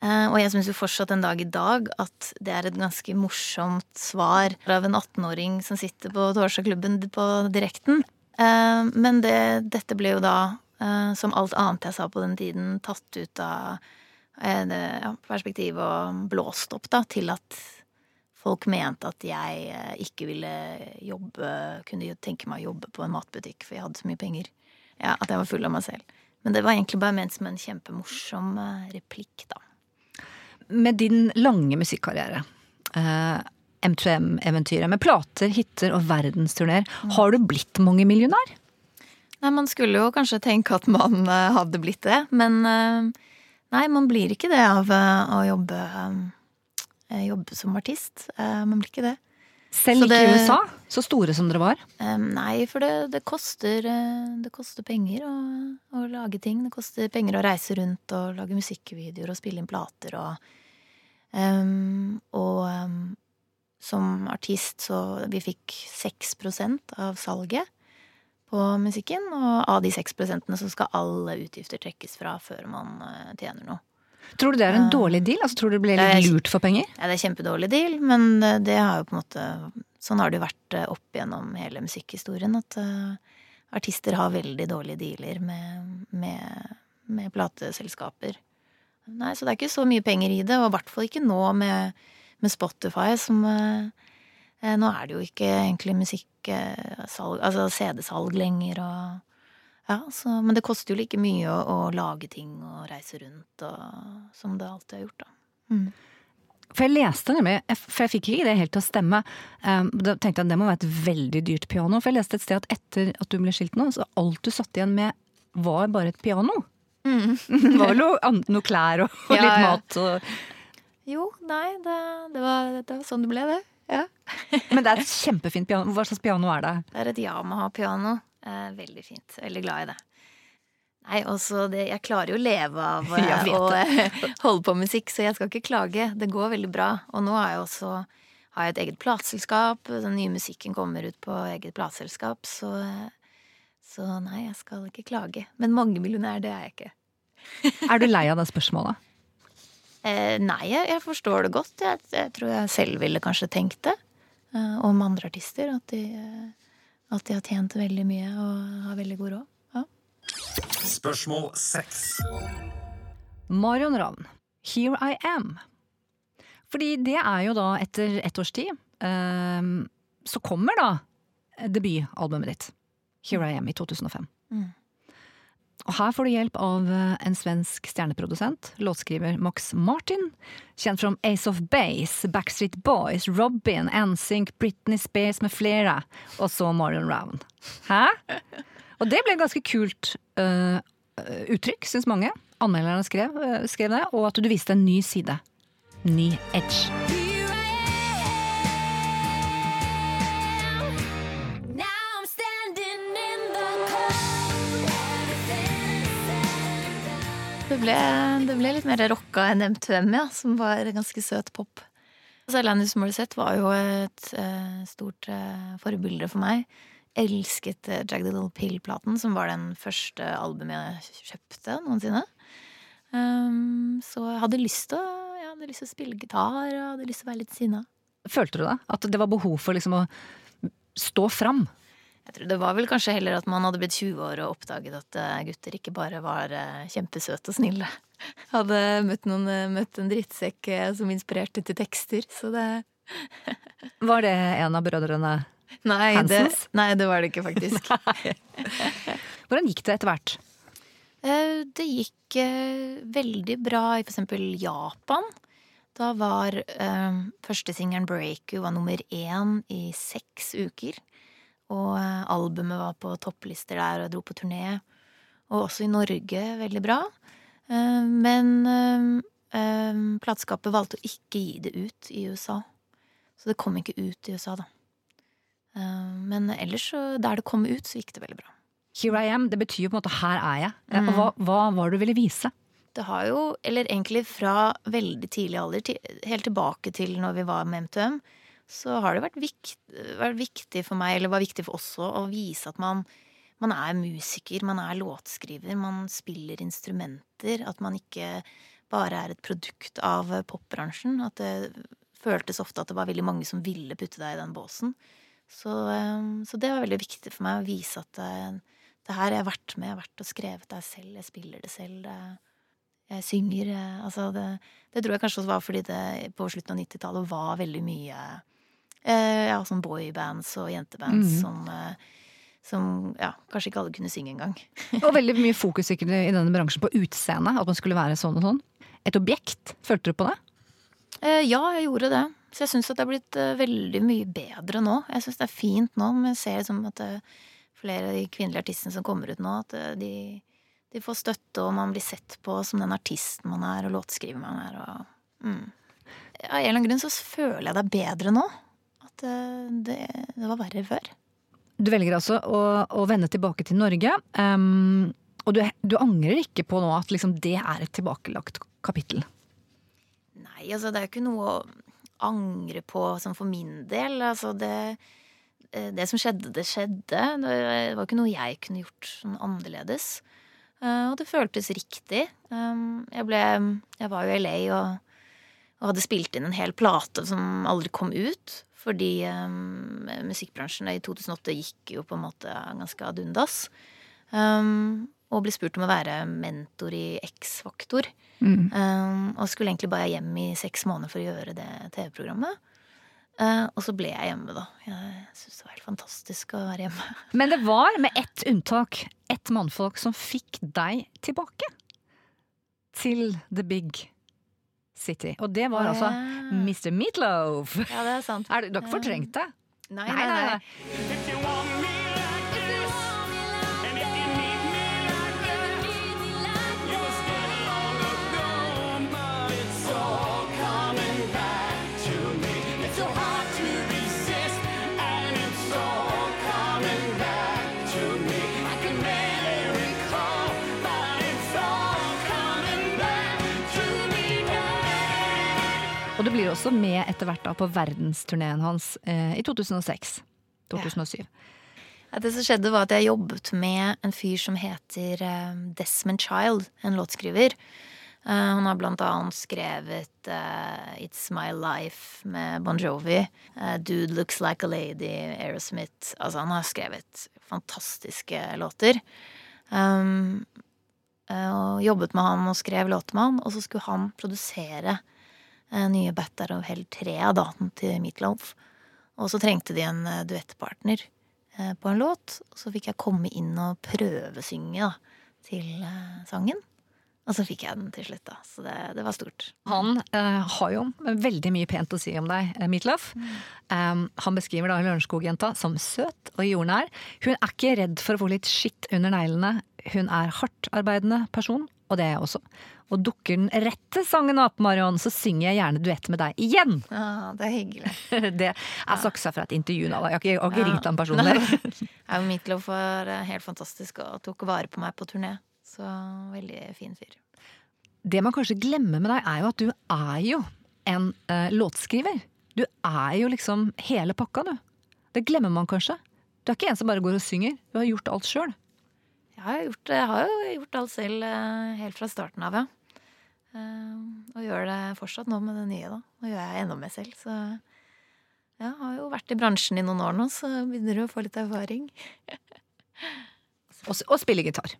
Eh, og jeg syns jo fortsatt en dag i dag at det er et ganske morsomt svar av en 18-åring som sitter på Torsdagsklubben på direkten. Eh, men det, dette ble jo da, eh, som alt annet jeg sa på den tiden, tatt ut av ja, perspektiv og blåst opp da, til at folk mente at jeg eh, ikke ville jobbe Kunne tenke meg å jobbe på en matbutikk, for jeg hadde så mye penger. Ja, At jeg var full av meg selv. Men det var egentlig bare ment som en kjempemorsom eh, replikk, da.
Med din lange musikkarriere, eh, M2M-eventyret, med plater, hiter og verdensturneer, mm. har du blitt mange millionær?
Nei, man skulle jo kanskje tenke at man uh, hadde blitt det, men nei, man blir ikke det av å jobbe jobbe som artist. Eh, man blir ikke det.
Selv
det,
ikke i USA, så store som dere var.
Em, nei, for det, det, koster, eh, det koster penger å, å lage ting. Det koster penger å reise rundt og lage musikkvideoer og spille inn plater og um, Og um, som artist så Vi fikk 6% av salget på musikken, og av de 6% så skal alle utgifter trekkes fra før man eh, tjener noe.
Tror du det er en
Eh,
dårlig deal? Altså, tror du det ble
er-
litt lurt for penger?
Ja, det er kjempedårlig deal, men det, det har jo på en måte Sånn har det jo vært eh, opp gjennom hele musikkhistorien, at eh, artister har veldig dårlige dealer med, med, med plateselskaper. Nei, så det er ikke så mye penger i det, og i hvert fall ikke nå med, med Spotify, som eh, eh, Nå er det jo ikke egentlig musikksalg, altså CD-salg lenger, og ja, så, men det koster jo like mye å, å lage ting og reise rundt og, som det alltid har gjort, da. Mm.
For jeg leste nemlig, for jeg fikk ikke det helt til å stemme. Um, da tenkte jeg at det må være et veldig dyrt piano. For jeg leste et sted at etter at du ble skilt nå, så alt du satt igjen med var bare et piano. det var vel noe, noe klær og, og
Ja,
litt mat og
Jo, nei, det, det, var, det var sånn det ble, det. Ja.
Men det er et kjempefint piano. Hva slags piano er det?
Det er et Yamaha-piano. Eh, veldig fint. Veldig glad i det. Nei, også det, Jeg klarer jo å leve av eh, å eh, holde på med musikk, så jeg skal ikke klage. Det går veldig bra. Og nå har jeg også har jeg et eget plateselskap. Den nye musikken kommer ut på eget plateselskap, så, så nei, jeg skal ikke klage. Men mangemillionær, det er jeg ikke.
Er du lei av det spørsmålet?
Eh, nei, jeg, jeg forstår det godt. Jeg, jeg tror jeg selv ville kanskje tenkt det eh, om andre artister. At de, eh, at de har tjent veldig mye og har veldig god råd. Ja.
Spørsmål seks.
Marion Ravn, Here I Am. Fordi det er jo da etter ett års tid, ehm, så kommer da debutalbumet ditt, Here I Am, i 2005.
Mm.
Og her får du hjelp av eh, en svensk stjerneprodusent, låtskriver Max Martin, kjent fra Ace of Base, Backstreet Boys, Robin, NSYNC, Britney Spears med flere, og så Marion Round. Hæ? Og det ble et ganske kult øh, uttrykk, syns mange. Anmelderne skrev, uh, skrev det, og at du viste en ny side. Ny edge.
Det ble, det ble litt mer rocka enn M2M, ja, som var ganske søt pop. Alanis Morissette var jo et uh, stort uh, forbilde for meg. Elsket uh, Drag the Little Pill-platen, som var den første albumet jeg kjøpte noensinne. Um, så jeg hadde lyst til å å spille gitar, og hadde lyst til å være litt sinna.
Følte du da? At det var behov for liksom å stå fram?
Jeg tror det var vel kanskje heller at man hadde blitt 20 år og oppdaget at eh, gutter ikke bare var eh, kjempesøte og snille. Hadde møtt, noen, eh, møtt en drittsekk som inspirerte til tekster, så det
Var det en av brødrene
Nei, det, nei, det var det ikke, faktisk.
Hvordan gikk det etter hvert?
Det gikk veldig bra i eksempel Japan. Da var um, første 'Breaker' 'Break var nummer én i seks uker. Og eh, albumet var på topplister der og dro på turné. Og også i Norge veldig bra. Eh, men eh, eh, valgte å ikke gi det ut i USA. Så det kom ikke ut i USA, da. Men ellers, der det kom ut, så gikk det veldig bra.
Here I am, det betyr jo på en måte 'her er jeg'.
Mm.
Og hva, hva var det du ville vise?
Det har jo, eller egentlig fra veldig tidlig alder, helt tilbake til når vi var med M2M, så har det vært, vikt, vært viktig for meg, eller var viktig for oss også, å vise at man, man er musiker, man er låtskriver, man spiller instrumenter. At man ikke bare er et produkt av popbransjen. At det føltes ofte at det var veldig mange som ville putte deg i den båsen. Så, eh, så det var veldig viktig for meg å vise at det, det her jeg har vært med, jeg har vært og skrevet det selv, jeg spiller det selv. det jeg synger eh, Altså, det, det tror jeg kanskje også var fordi det på slutten av 90-tallet var veldig mye eh, ja, sånn boybands og jentebands
mm.
som, eh, som ja, kanskje ikke alle kunne synge engang.
Og veldig mye fokus i denne bransjen på utseendet. At man skulle være sånn og sånn. Et objekt. Følte du på det?
Eh, ja, jeg gjorde det. Så jeg syns at det er blitt eh, veldig mye bedre nå. Jeg syns det er fint nå, men jeg ser liksom at eh, flere av de kvinnelige artistene som kommer ut nå, at eh, de, de får støtte, og man blir sett på som den artisten man er, og låtskriver man er, og mm. Av en eller annen grunn så føler jeg det er bedre nå. At eh, det, det var verre før.
Du velger altså å, å vende tilbake til Norge. Um, og du, du, angrer ikke på nå at liksom det er et tilbakelagt kapittel?
Nei, altså det er jo ikke noe å angre på sånn for min del. Altså det, eh, det som skjedde, det skjedde. Det var ikke noe jeg kunne gjort sånn annerledes. Uh, og det føltes riktig. Um, jeg ble Jeg var jo i LA og, og hadde spilt inn en hel plate som aldri kom ut. Fordi um, musikkbransjen i 2008 gikk jo på en måte ganske ad undas. Um, og ble spurt om å være mentor i X-Faktor. Mm. Um, og skulle egentlig bare hjem i seks måneder for å gjøre det TV-programmet. Uh, og så ble jeg hjemme, da. Jeg syntes det var helt fantastisk å være hjemme.
Men det var, med ett unntak, ett mannfolk som fikk deg tilbake. Til the big city. Og det var altså Mr. Meatloaf.
Ja, det er sant.
Er det, dere fortrengt det?
Nei, nei, nei. nei.
Også med etter hvert da på verdensturneen hans eh, i 2006. 2007.
Ja. Det som skjedde, var at jeg jobbet med en fyr som heter eh, Desmond Child, en låtskriver. Eh, han har blant annet skrevet uh, It's My Life med Bon Jovi. Uh, Dude Looks Like a Lady, Aerosmith. Altså, han har skrevet fantastiske låter. Um, og jobbet med han og skrev låter med han, og så skulle han produsere Eh, nye Batter of Hell 3 av daten til Meatloaf. Og så trengte de en eh, duettpartner eh, på en låt. Så fikk jeg komme inn og prøvesynge da, til sangen. Og så fikk jeg den til slutt, da. Så det, det var stort.
Han uh, har jo veldig mye pent å si om deg, Meatloaf. Mm. Um, han beskriver da Lørenskog-jenta som søt og jordnær. Hun er ikke redd for å få litt skitt under neglene. Hun er hardtarbeidende person, og det er jeg også og dukker den rette sangen opp, Marion, så synger jeg gjerne duett med deg igjen.
Ja, Det er hyggelig.
det er saksa fra et intervju nå. Jeg har ikke, jeg har ikke ja. ringt han personlig.
ja, Meatloaf var helt fantastisk og tok vare på meg på turné. Så veldig fin fyr.
Det man kanskje glemmer med deg, er jo at du er jo en uh, låtskriver. Du er jo liksom hele pakka, du. Det glemmer man kanskje. Du er ikke en som bare går og synger. Du har gjort alt sjøl.
Jeg har, gjort, jeg har jo gjort alt selv uh, helt fra starten av, ja. Eh, og gjør det fortsatt nå med det nye, da. Nå gjør jeg enda mer selv, så jeg har jo vært i bransjen i noen år nå, så begynner du å få litt erfaring.
og, og spille gitar?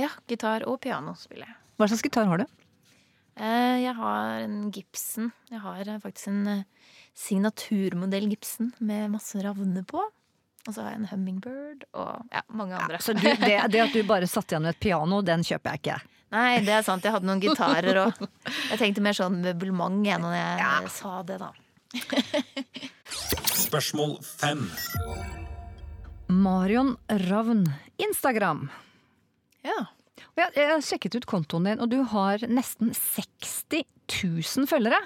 Ja, gitar og piano spiller jeg.
Hva slags gitar har du?
Eh, jeg har en Gibson. Jeg har eh, faktisk en signaturmodell Gibson med masse ravner på. Og så har jeg en Hummingbird og ja, mange andre.
Ja, så du, det, det, at du bare satt igjen med et piano, den kjøper jeg ikke?
Nei, det er sant. Jeg hadde noen gitarer òg. Jeg tenkte mer sånn møblement igjen når jeg ja. sa det, da.
Spørsmål fem.
Marion Ravn, Instagram.
Ja.
Jeg, jeg har sjekket ut kontoen din, og du har nesten 60 000 følgere.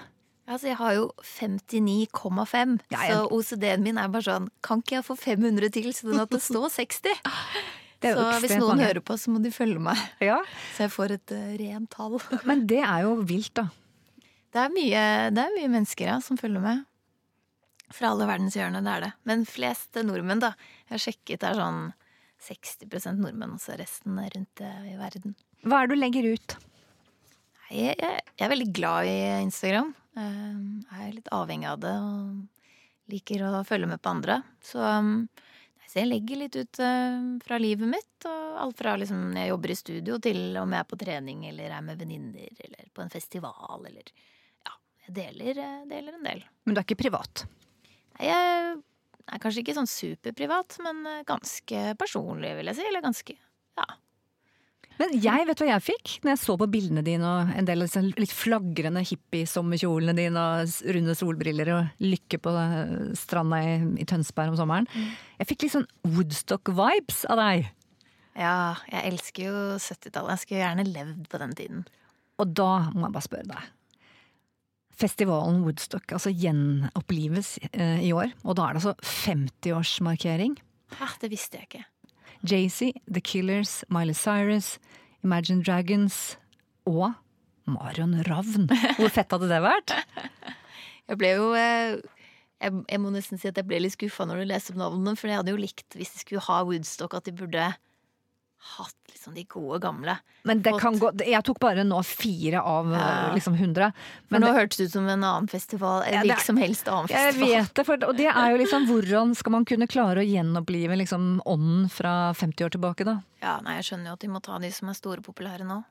Altså, jeg har jo 59,5, ja, så OCD-en min er bare sånn Kan ikke jeg få 500 til, sånn at det står 60? Så hvis noen mange. hører på, så må de følge meg.
Ja.
Så jeg får et uh, rent tall.
Men det er jo vilt, da.
Det er mye, det er mye mennesker ja, som følger med. Fra alle verdens hjørner, det er det. Men flest nordmenn, da. Jeg har sjekket, det er sånn 60% nordmenn, og så resten er rundt i verden.
Hva er det du legger ut?
Jeg, jeg, jeg er veldig glad i Instagram. Jeg er litt avhengig av det og liker å følge med på andre. Så um, så jeg legger litt ut uh, fra livet mitt, og alt fra liksom når jeg jobber i studio, til om jeg er på trening eller er med venninner eller på en festival eller Ja, jeg deler, uh, deler en del.
Men du er ikke privat?
Nei, jeg er kanskje ikke sånn superprivat, men ganske personlig, vil jeg si. Eller ganske Ja.
Men jeg vet hva jeg fikk når jeg så på bildene dine og en del disse litt flagrende hippiesommerkjolene dine og runde solbriller og lykke på stranda i, i Tønsberg om sommeren. Mm. Jeg fikk litt sånn Woodstock-vibes av deg.
Ja, jeg elsker jo 70-tallet. Jeg skulle gjerne levd på den tiden.
Og da må jeg bare spørre deg. festivalen Woodstock altså gjenopplives eh, i år. Og da er det altså 50-årsmarkering.
Hæ, det visste jeg ikke.
Jay-Z, The Killers, Miley Cyrus, Imagine Dragons og Marion Ravn. Hvor fett hadde det vært?
Jeg ble jo eh, jeg, jeg må nesten si at jeg ble litt skuffa når du leste opp navnene, for jeg hadde jo likt, hvis de skulle ha Woodstock, at de burde hatt liksom de gode gamle.
Men det kan gå Jeg tok bare nå fire av
Ja.
liksom 100.
For
Men
nå
det,
hørtes det ut som en annen festival. En
Ja,
hvilken som helst annen festival.
jeg vet det, for, og det er jo liksom hvordan skal man kunne klare å gjenopplive liksom ånden fra 50 år tilbake, da?
Ja, nei, jeg skjønner jo at de må ta de som er store og populære nå.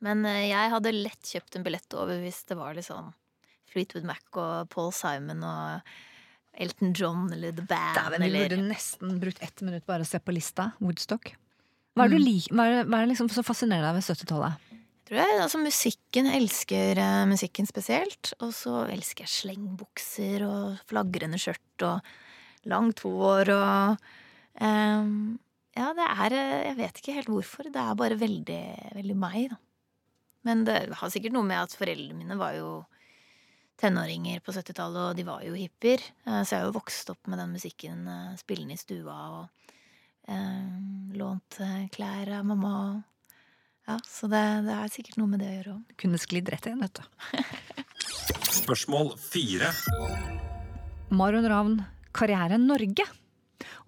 Men eh, jeg hadde lett kjøpt en billett over hvis det var liksom Fleetwood Mac og Paul Simon og Elton John eller The Band
Dæven, vi burde nesten brukt ett minutt bare å se på lista. Woodstock. Hva er
Mm.
du lik, hva er, hva er liksom som fascinerer deg ved 70-tallet?
Tror jeg, altså Musikken. Jeg elsker uh, musikken spesielt. Og så elsker jeg slengbukser og flagrende skjørt og langt hår og um, Ja, det er eh, Jeg vet ikke helt hvorfor. Det er bare veldig, veldig meg, da. Men det har sikkert noe med at foreldrene mine var jo tenåringer på 70-tallet, og de var jo hippier. Eh, Så jeg har jo vokst opp med den musikken spillende i stua og lånt eh, klær av mamma. og ja, så det, det er sikkert noe med det å gjøre òg.
Kunne sklidd rett inn, vet du.
Spørsmål fire.
Marion Ravn, Karriere Norge.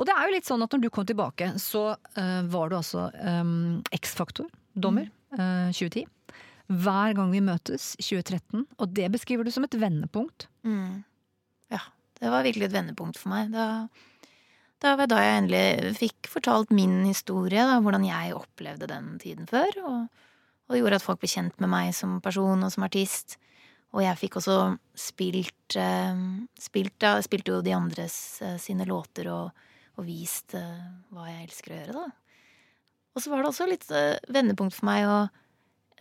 Og det er jo litt sånn at når du kom tilbake, så uh, var du altså um, X-Faktor-dommer uh, 2010. Hver gang vi møtes, 2013. Og det beskriver du som et vendepunkt.
Mm. Ja, det var virkelig et vendepunkt for meg. Da, da var da jeg endelig fikk fortalt min historie, da, hvordan jeg opplevde den tiden før. Og, og gjorde at folk ble kjent med meg som person og som artist. Og jeg fikk også spilt eh, spilt, da, Spilte jo de andres eh, sine låter og, og vist eh, hva jeg elsker å gjøre, da. Og så var det også litt eh, vendepunkt for meg å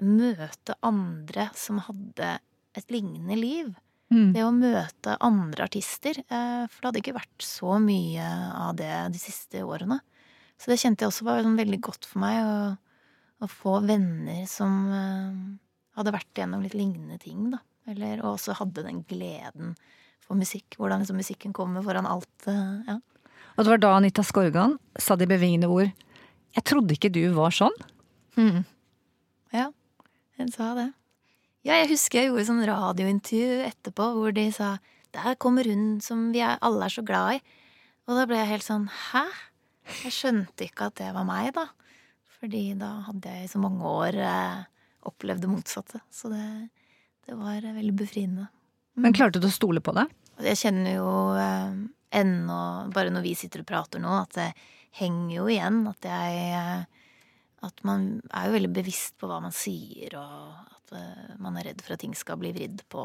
møte andre som hadde et lignende liv.
Mm.
Det å møte andre artister. eh, For det hadde ikke vært så mye av det de siste årene. Så det kjente jeg også var sånn veldig godt for meg, å, å få venner som eh, hadde vært gjennom litt lignende ting, da. Eller, og også hadde den gleden for musikk. Hvordan liksom musikken kommer foran alt. eh, Ja.
Og det var da Anita Skorgan sa de bevingende ord Jeg trodde ikke du var sånn.
Mm. Ja, hun sa det. Ja, jeg husker jeg gjorde sånn radiointervju etterpå hvor de sa Der kommer hun som vi er, alle er så glad i. Og da ble jeg helt sånn Hæ? Jeg skjønte ikke at det var meg, da. Fordi da hadde jeg i så mange år eh, opplevd det motsatte. Så det, det var veldig befriende.
Men klarte du å stole på det?
Jeg kjenner jo eh, ennå, bare når vi sitter og prater nå, at det henger jo igjen. At jeg eh, At man er jo veldig bevisst på hva man sier, og at eh, man er redd for at ting skal bli vridd på.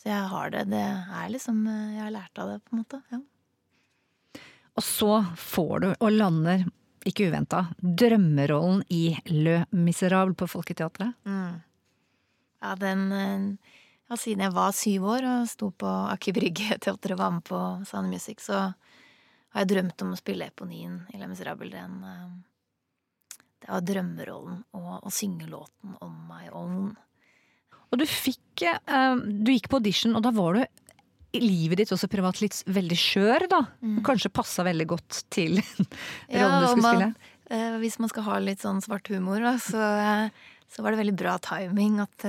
Så jeg har det. Det er liksom eh, Jeg har lært av det, på en måte. Ja.
Og så får du, og lander, ikke uventa, drømmerollen i Le Miserable på Folketeatret.
Mm. Ja, den eh, Ja, siden jeg var syv år og sto på Aker Brygge teater og var med på Sound Music, så har jeg drømt om å spille Eponien i Le Miserable. Den, det var drømmerollen å, å synge låten On My Own.
Og du fikk eh, Du gikk på audition, og da var du i livet ditt også privat litt veldig skjør, da.
Mm.
Kanskje passa veldig godt til
Ja,
rollen du skulle
man-
spille.
eh, hvis man skal ha litt sånn svart humor, da, så, eh, så var det veldig bra timing at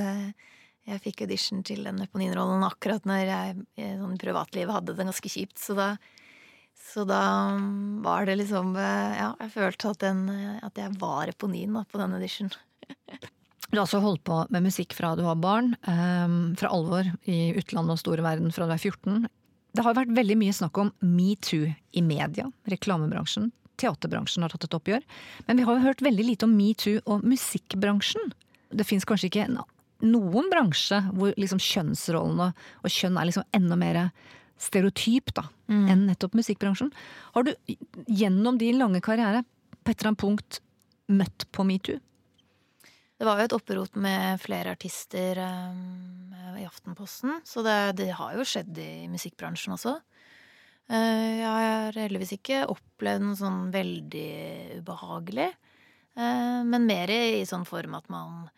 jeg fikk audition til den Eponine-rollen akkurat når jeg i sånn privatlivet hadde det ganske kjipt. Så da, så da mm, var det liksom eh, Ja, jeg følte at, den, eh, at jeg var eponien da, på den audition.
Du har altså holdt på med musikk fra du var barn, Um, fra alvor i utlandet og store verden fra du er 14. Det har vært veldig mye snakk om metoo i media, reklamebransjen. Teaterbransjen har tatt et oppgjør. Men vi har jo hørt veldig lite om metoo og musikkbransjen. Det fins kanskje ikke noen bransje hvor liksom kjønnsrollen og, og kjønn er liksom enda mer stereotyp da, enn nettopp musikkbransjen. Har du gjennom din lange karriere på et eller annet punkt møtt på metoo?
Det var jo et opprot med flere artister um, i Aftenposten, så det, det har jo skjedd i musikkbransjen også. Uh, jeg har heldigvis ikke opplevd noe sånn veldig ubehagelig, uh, men mer i sånn form at man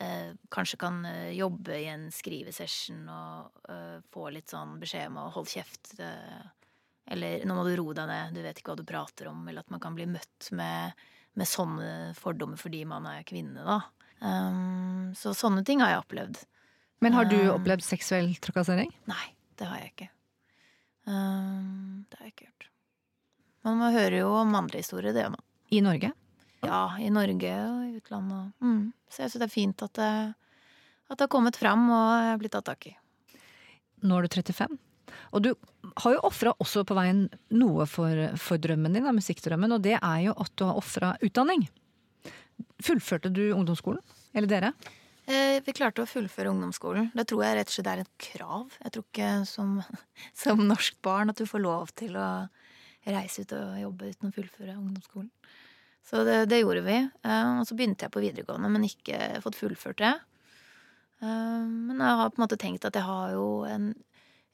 eh, kanskje kan eh, jobbe i en skrivesession og eh, få litt sånn beskjed om å holde kjeft. eh, eller 'nå må du roe deg ned, du vet ikke hva du prater om'. Eller at man kan bli møtt med, med sånne fordommer fordi man er kvinne, da. Um, så sånne ting har jeg opplevd.
Men har du
Um,
opplevd seksuell trakassering?
Nei, det har jeg ikke. Um, det har jeg ikke gjort. Men man hører jo om andre historier, det gjør man.
I Norge?
Ja, i Norge og i utlandet. Mm. Så jeg syns det er fint at det, at det har kommet fram og er blitt tatt tak i.
Nå er du 35. Og du har jo ofra også på veien noe for, for drømmen din, da, musikkdrømmen, og det er jo at du har ofra utdanning. Fullførte du ungdomsskolen? Eller dere?
Eh, vi klarte å fullføre ungdomsskolen. Det tror jeg rett og slett er et krav. Jeg tror ikke som, som norsk barn at du får lov til å reise ut og jobbe uten å fullføre ungdomsskolen. Så det, det gjorde vi. Uh, og så begynte jeg på videregående, men ikke fått fullført det. Uh, men jeg har på en måte tenkt at jeg har jo en,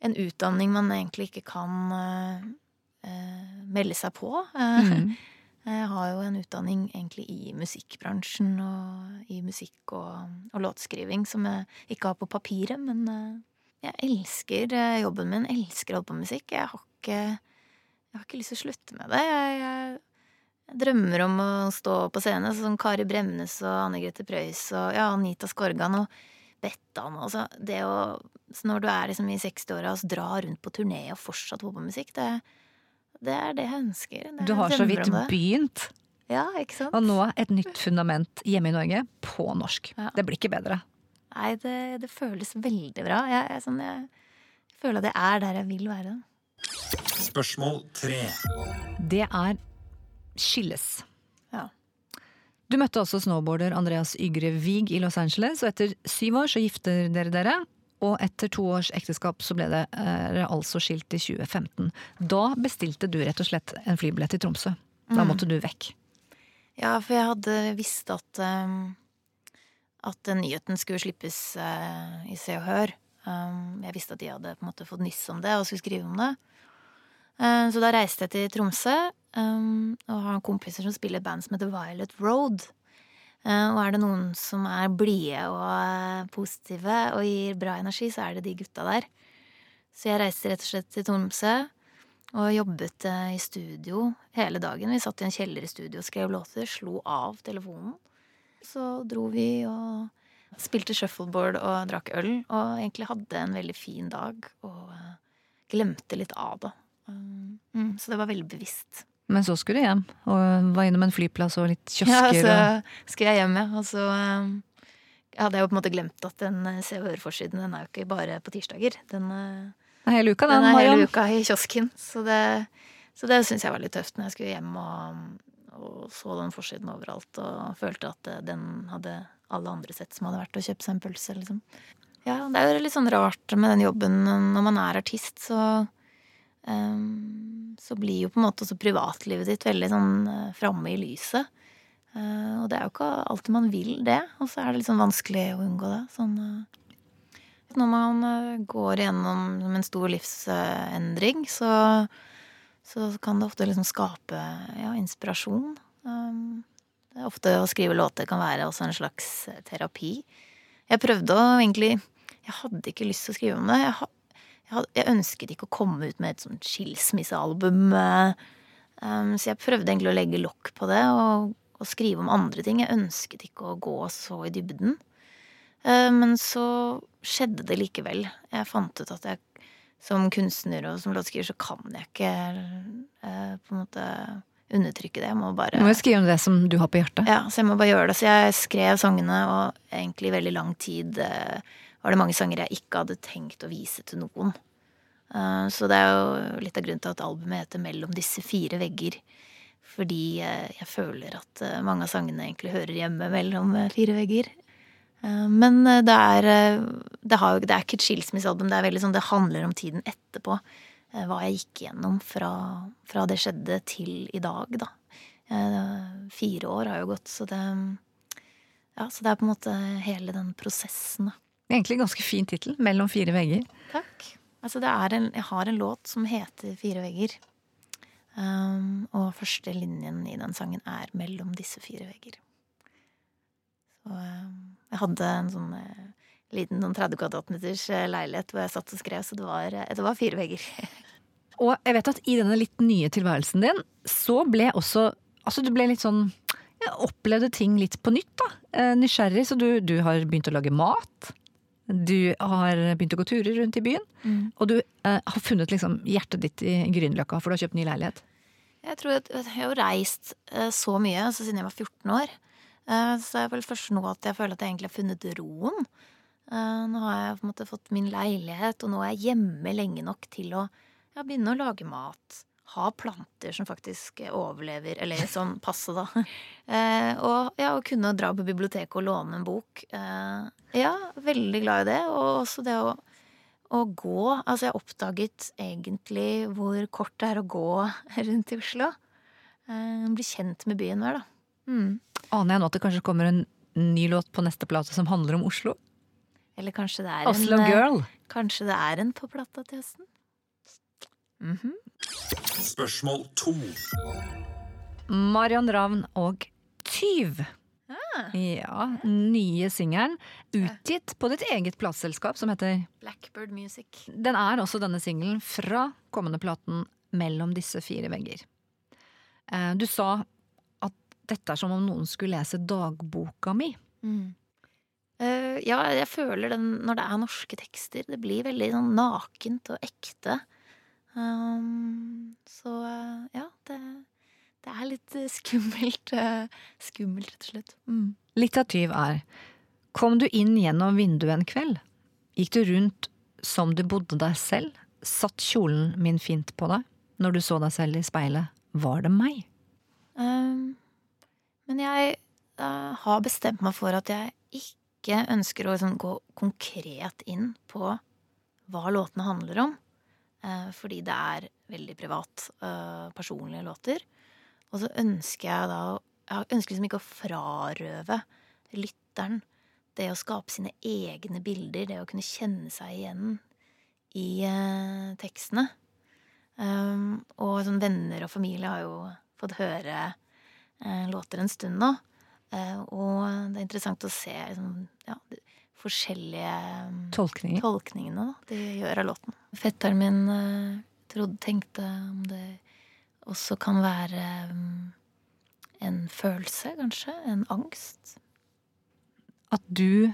en utdanning man egentlig ikke kan eh, melde seg på.
Mm.
Jeg har jo en utdanning egentlig i musikkbransjen og i musikk og, og låtskriving som jeg ikke har på papiret, men jeg elsker jobben min, elsker å holde på med musikk. Jeg har ikke, jeg har ikke lyst til å slutte med det. Jeg, jeg drømmer om å stå på scene sånn som Kari Bremnes og Anne Grete Preus og ja, Anita Skorgan og Bettan. Altså, det å, så når du er liksom i 60-åra og dra rundt på turné og fortsatt holde på musikk, det, det er det jeg ønsker. Det,
Du har så vidt begynt.
Ja, ikke sant?
Og nå et nytt fundament hjemme i Norge, på norsk.
Ja.
Det blir ikke bedre.
Nei, det, det føles veldig bra. Jeg, jeg, sånn, jeg føler at jeg er der jeg vil være.
Spørsmål tre.
Det er skilles.
Ja.
Du møtte også snowboarder Andreas Ygre Wiig i Los Angeles, og etter syv år så gifter dere dere. Og etter to års ekteskap så ble det eh, altså skilt i 2015. Da bestilte du rett og slett en flybillett til Tromsø. Da
Mm.
måtte du vekk.
Ja, for jeg hadde visst at um, at nyheten skulle slippes uh, i Se og Hør. Um, jeg visste at de hadde på en måte fått nyss om det og skulle skrive om det. Uh, så da reiste jeg til Tromsø um, og har kompiser som spiller band som heter Violet Road. Uh, og er det noen som er blide og positive og gir bra energi, så er det de gutta der. Så jeg reiste rett og slett til Tromsø og jobbet eh, i studio hele dagen. Vi satt i en kjeller i studio og skrev låter, slo av telefonen. Så dro vi og spilte shuffleboard og drakk øl, og egentlig hadde en veldig fin dag og eh, glemte litt av det. Um, mm, så det var veldig bevisst.
Men så skulle du hjem, og var innom en flyplass og litt kiosker.
Ja, så skulle jeg hjem, ja. Og så um, hadde jeg jo på en måte glemt at den eh, Se og Hør-forsiden den er jo ikke bare på tirsdager. Den,
den er hele uka,
den
den,
er hele uka i kiosken. Så det, så det syns jeg var litt tøft når jeg skulle hjem og, og så den forsiden overalt og følte at eh, den hadde alle andre sett som hadde vært og kjøpt seg en pølse, liksom. Ja, det er jo litt sånn rart med den jobben når man er artist, så så blir jo på en måte også privatlivet ditt veldig sånn uh, framme i lyset. Eh, og det er jo ikke alltid man vil det, og så er det litt sånn vanskelig å unngå det. Sånn eh, når man eh, går gjennom en stor livsendring, så, så kan det ofte liksom skape ja, inspirasjon. Um, det er ofte å skrive låter kan være også en slags eh, terapi. Jeg prøvde å egentlig Jeg hadde ikke lyst til å skrive om det. Jeg, jeg, ønsket ikke å komme ut med et sånt skilsmissealbum. eh, Um, så jeg prøvde egentlig å legge lokk på det og, og skrive om andre ting. Jeg ønsket ikke å gå så i dybden. Eh, Men så skjedde det likevel. Jeg fant ut at jeg som kunstner og som låtskriver så kan jeg ikke eh, på en måte undertrykke det. Jeg må bare
Du må jo skrive om det som du har på hjertet.
ja, så jeg må bare gjøre det. Så jeg skrev sangene, og egentlig i veldig lang tid eh, var det mange sanger jeg ikke hadde tenkt å vise til noen. Eh, så det er jo litt av grunnen til at albumet heter Mellom disse fire vegger. Fordi eh, jeg føler at eh, mange av sangene egentlig hører hjemme mellom fire vegger. Men det er, det, har, det er ikke et skilsmissealbum. Det er veldig sånn, det handler om tiden etterpå. Hva jeg gikk gjennom fra, fra det skjedde til i dag, da. Fire år har jo gått, så det Ja, så det er på en måte hele den prosessen, da.
Egentlig ganske fin tittel. 'Mellom fire vegger'.
Takk. Altså, det er en, jeg har en låt som heter Fire vegger. Um, og første linjen i den sangen er 'Mellom disse fire vegger'. Så um, Jeg hadde en sånn uh, liten sånn 30 kvadratmeters eh, leilighet hvor jeg satt og skrev, så det var, eh, det var fire vegger.
Og jeg vet at i denne litt nye tilværelsen din, så ble også Altså, du ble litt sånn jeg opplevde ting litt på nytt, da. Nysgjerrig, så du, du har begynt å lage mat. Du har begynt å gå turer rundt i byen.
Mm.
Og du eh, har funnet liksom hjertet ditt i Grünerløkka, for du har kjøpt ny leilighet.
Jeg tror at jeg har reist eh, så mye altså siden jeg var 14 år. Eh, Så det er vel først nå at jeg føler at jeg egentlig har funnet roen. Eh, Nå har jeg på en måte fått min leilighet, og nå er jeg hjemme lenge nok til å ja, begynne å lage mat. Ha planter som faktisk overlever, eller sånn passe, da. Eh, Og ja, å kunne dra på biblioteket og låne en bok. Eh, Ja, veldig glad i det. Og også det å å gå Altså, jeg oppdaget egentlig hvor kort det er å gå rundt i Oslo. Eh, bli kjent med byen mer, da. Mm.
Aner jeg nå at det kanskje kommer en ny låt på neste plate som handler om Oslo?
Eller kanskje det er
Oslo
en eh,
Girl.
Kanskje det er en på plata til høsten? Mhm.
Spørsmål to.
Marion Ravn og Tyv. Ja, nye singelen. Utgitt på ditt eget plateselskap som heter
Blackbird Music.
Den er også denne singelen fra kommende platen Mellom disse fire vegger. Eh, Du sa at dette er som om noen skulle lese dagboka mi.
Mm. Uh, ja, jeg føler den når det er norske tekster. Det blir veldig sånn nakent og ekte. Um, så ja, det, det er litt eh, skummelt. eh, skummelt, rett og slett. Mm.
Litt av Tyv er Kom du inn gjennom vinduet en kveld? Gikk du rundt som du bodde deg selv? Satt kjolen min fint på deg? Når du så deg selv i speilet, var det meg?
Um, men jeg uh, har bestemt meg for at jeg ikke ønsker å liksom, gå konkret inn på hva låtene handler om. Eh, fordi det er veldig privat, eh, personlige låter. Og så ønsker jeg da Jeg ønsker liksom ikke å frarøve lytteren det å skape sine egne bilder, det å kunne kjenne seg igjen i eh, tekstene. Um, og sånn venner og familie har jo fått høre låter en stund nå. Og det er interessant å se liksom, ja, forskjellige um,
Tolkninger.
tolkningene da, de gjør av låten. Fetteren min eh, trodde, tenkte om det også kan være um, en følelse, kanskje. En angst.
At du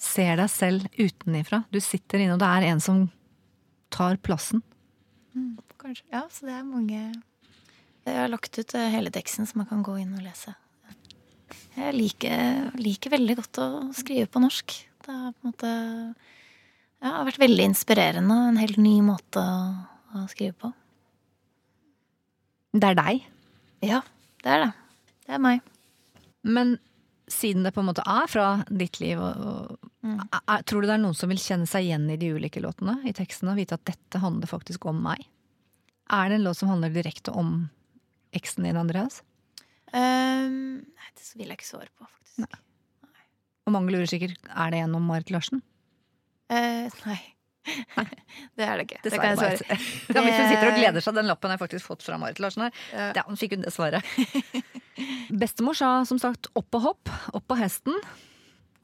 ser deg selv utenifra. Du sitter inne, og det er en som tar plassen.
Mm, kanskje. Ja, så det er mange Jeg har lagt ut eh, hele teksten, så man kan gå inn og lese. Jeg liker, liker veldig godt å skrive på norsk. Det har på en måte ja, har vært veldig inspirerende. En helt ny måte å, å skrive på.
Det er deg.
Ja, det er det. Det er meg.
Men siden det på en måte er fra ditt liv, og, og,
Mm.
er, tror du det er noen som vil kjenne seg igjen i de ulike låtene? I tekstene, og vite at dette handler faktisk om meg? Er det en låt som handler direkte om eksen din, Andreas?
Ehm, nei, det vil jeg ikke svare på, faktisk.
Og mange lurer sikkert, er det gjennom Marit Larsen?
Uh, nei. det er det ikke. Det
det
kan jeg svare.
Ja, hvis hun sitter og gleder seg, den lappen har jeg faktisk fått fra Marit Larsen her.
Ja.
Da fikk hun det svaret. Bestemor sa som sagt opp og hopp, opp på hesten.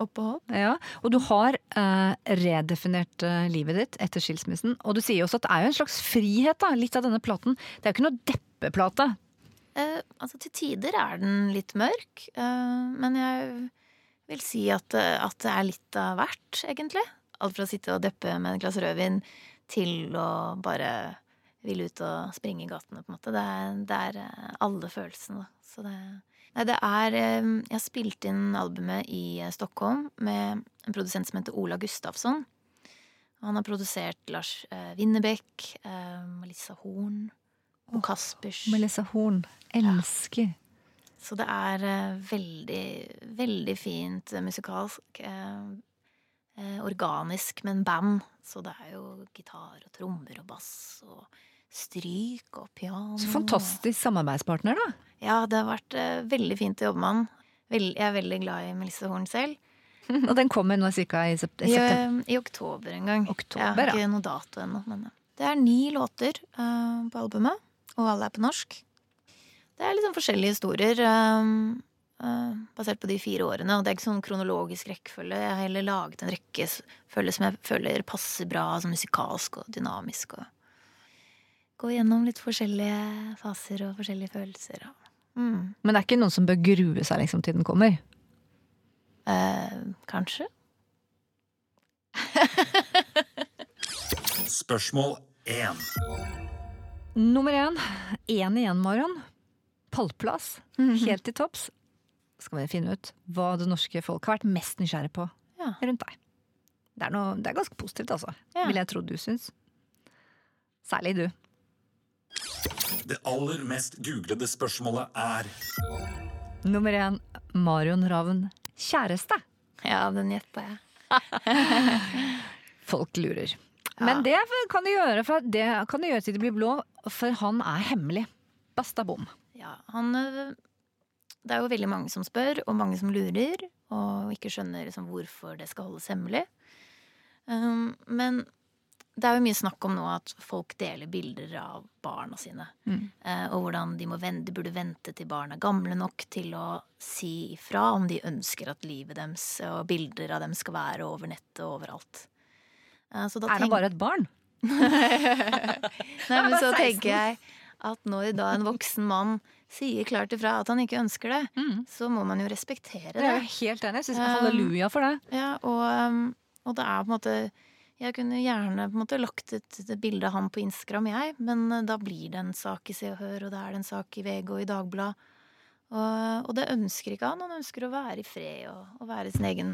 Opp og hopp.
Ja, og du har eh, redefinert eh, livet ditt etter skilsmissen. Og du sier også at det er jo en slags frihet, da, litt av denne platen. Det er jo ikke noe deppeplate.
Eh, altså til tider er den litt mørk, eh, men jeg vil si at, eh, at det er litt av hvert, egentlig. Alt fra å sitte og deppe med et glass rødvin til å bare ville ut og springe i gatene, på en måte. Det er, det er eh, alle følelsene, da. Så det, nei, det er eh, Jeg har spilt inn albumet i Stockholm med en produsent som heter Ola Gustafsson. Han har produsert Lars Winnebeck, Melissa Horn og Kaspers.
Melissa Horn. Elsker.
Så det er eh, veldig, veldig fint eh, musikalsk. eh, eh, organisk, men band. Så det er jo gitar og trommer og bass og stryk og piano.
Så fantastisk samarbeidspartner, da.
Ja, det har vært eh, veldig fint å jobbe med han. Jeg er veldig glad i Melissa Horn selv.
Og den kommer nå cirka i sept-
I. I oktober en gang.
Oktober,
jeg har
ja.
ikke noe dato ennå. Men det er ni låter uh, på albumet, og alle er på norsk. Det er liksom forskjellige historier. um, uh, basert på de fire årene. Og det er ikke sånn kronologisk rekkefølge. Jeg har heller laget en rekkefølge som jeg føler passer bra sånn musikalsk og dynamisk. Og gå gjennom litt forskjellige faser og forskjellige følelser. Og, mm.
Men det er ikke noen som bør grue seg liksom, til den kommer?
Uh, kanskje?
Spørsmål 1.
Nummer én. Én igjen, Marion. Pallplass. Helt til topps. Skal vi finne ut hva det norske folk har vært mest nysgjerrig på
Ja.
rundt deg. Det er, noe, det er ganske positivt, altså.
Ja.
Vil jeg tro du syns. Særlig du.
Det aller mest googlede spørsmålet er
Nummer én. Marion Ravn. Kjæreste.
Ja, den gjetta jeg.
Folk lurer. Men det kan du gjøre, for det kan du gjøre til de blir blå, for han er hemmelig. Basta bom.
Ja, han øh, Det er jo veldig mange som spør, og mange som lurer, og ikke skjønner liksom hvorfor det skal holdes hemmelig. Um, men det er jo mye snakk om nå at folk deler bilder av barna sine. Mm. og hvordan de, må vente, de burde vente til barna er gamle nok til å si ifra om de ønsker at livet deres og bilder av dem skal være over nettet og overalt. Eh,
Er det
tenk-
bare et barn?
Nei, men så tenker jeg at når da en voksen mann sier klart ifra at han ikke ønsker det, så må man jo respektere
Det er
det.
jo helt enig. Jeg synes
Um,
Halleluja for det.
Ja, og, um, og det er på en måte Jeg kunne gjerne på en måte lagt et bilde av han på Instagram, jeg, men uh, da blir det en sak i Se og Hør, og da er det en sak i VG og i Dagbladet. Og, og det ønsker ikke han. Han ønsker å være i fred og, og være sin egen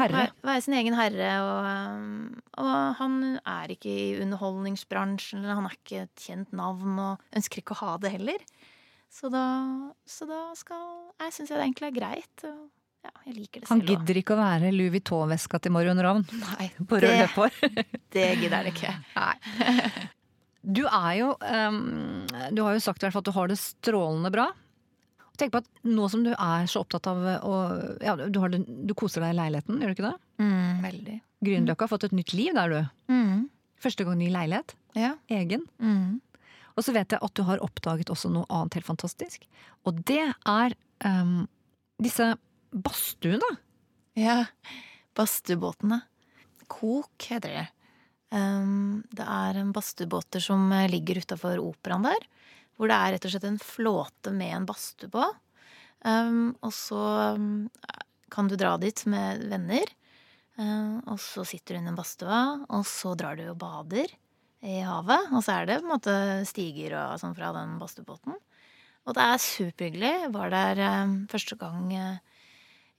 Herre.
Være, sin egen herre, og, um, og han er ikke i underholdningsbransjen, eller han er ikke et kjent navn, og ønsker ikke å ha det heller. Så da, så da skal Jeg syns det egentlig er greit. Og, ja, jeg liker det
Han
selv også.
gidder ikke å være Louis Vuitton-veska til Marion Ravn
Nei,
på rød
det,
løper.
det gidder han ikke.
Du er jo um, Du har jo sagt i hvert fall at du har det strålende bra. Tenk på at nå som du er så opptatt av å ja, du, har du koser deg i leiligheten, gjør du ikke det?
Mm, veldig.
Grünerløkka har fått et nytt liv der, du.
Mm,
Første gang ny leilighet.
ja.
Egen.
Mm.
Og så vet jeg at du har oppdaget også noe annet helt fantastisk. Og det er um, disse badstuene.
Ja. Badstuebåtene. Kok heter det. Um, det er badstuebåter som ligger utafor operaen der. Hvor det er rett og slett en flåte med en badstue på. Um, og så um, kan du dra dit med venner. Um, og så sitter du inne i badstua, og så drar du og bader i havet. Og så er det på en måte stiger og sånn fra den badstuebåten. Og det er superhyggelig. Jeg var der um, første gang uh,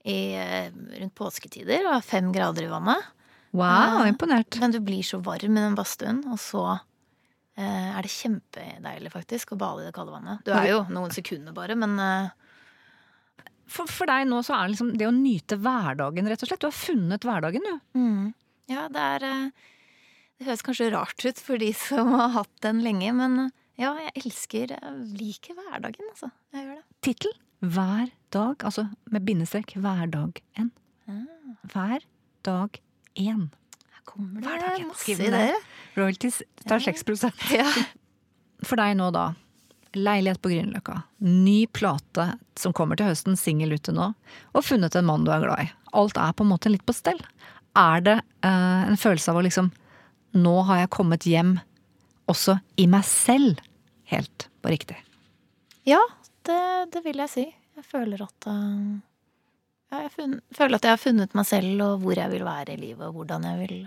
i, eh, rundt påsketider. Det var fem grader i vannet.
Wow,
Eh,
imponert.
Men du blir så varm i den badstuen, og så eh, er det kjempedeilig faktisk å bade i det kalde vannet. Du er jo noen sekunder bare, men eh,
For, for deg nå så er det liksom det å nyte hverdagen, rett og slett. Du har funnet hverdagen, du.
mm, ja, det er eh, Det høres kanskje rart ut for de som har hatt den lenge, men eh, ja, jeg elsker Jeg liker hverdagen, altså. Jeg gjør det.
Tittel Hver dag, altså med bindestrek hver dag en. Hver dag én.
Kommer det masse
den
ideer.
Royalties tar 6
Ja.
For deg nå, da. Leilighet på Grünerløkka. Ny plate som kommer til høsten, singel ute nå. Og funnet en mann du er glad i. Alt er på en måte litt på stell. Er det eh, en følelse av å liksom Nå har jeg kommet hjem, også i meg selv, helt på riktig.
Ja, det, det vil jeg si. Jeg føler at ja, jeg funnet, føler at jeg har funnet meg selv og hvor jeg vil være i livet, og hvordan jeg vil,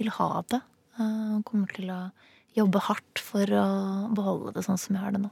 vil ha det. Eh, Og kommer til å jobbe hardt for å beholde det sånn som jeg har det nå.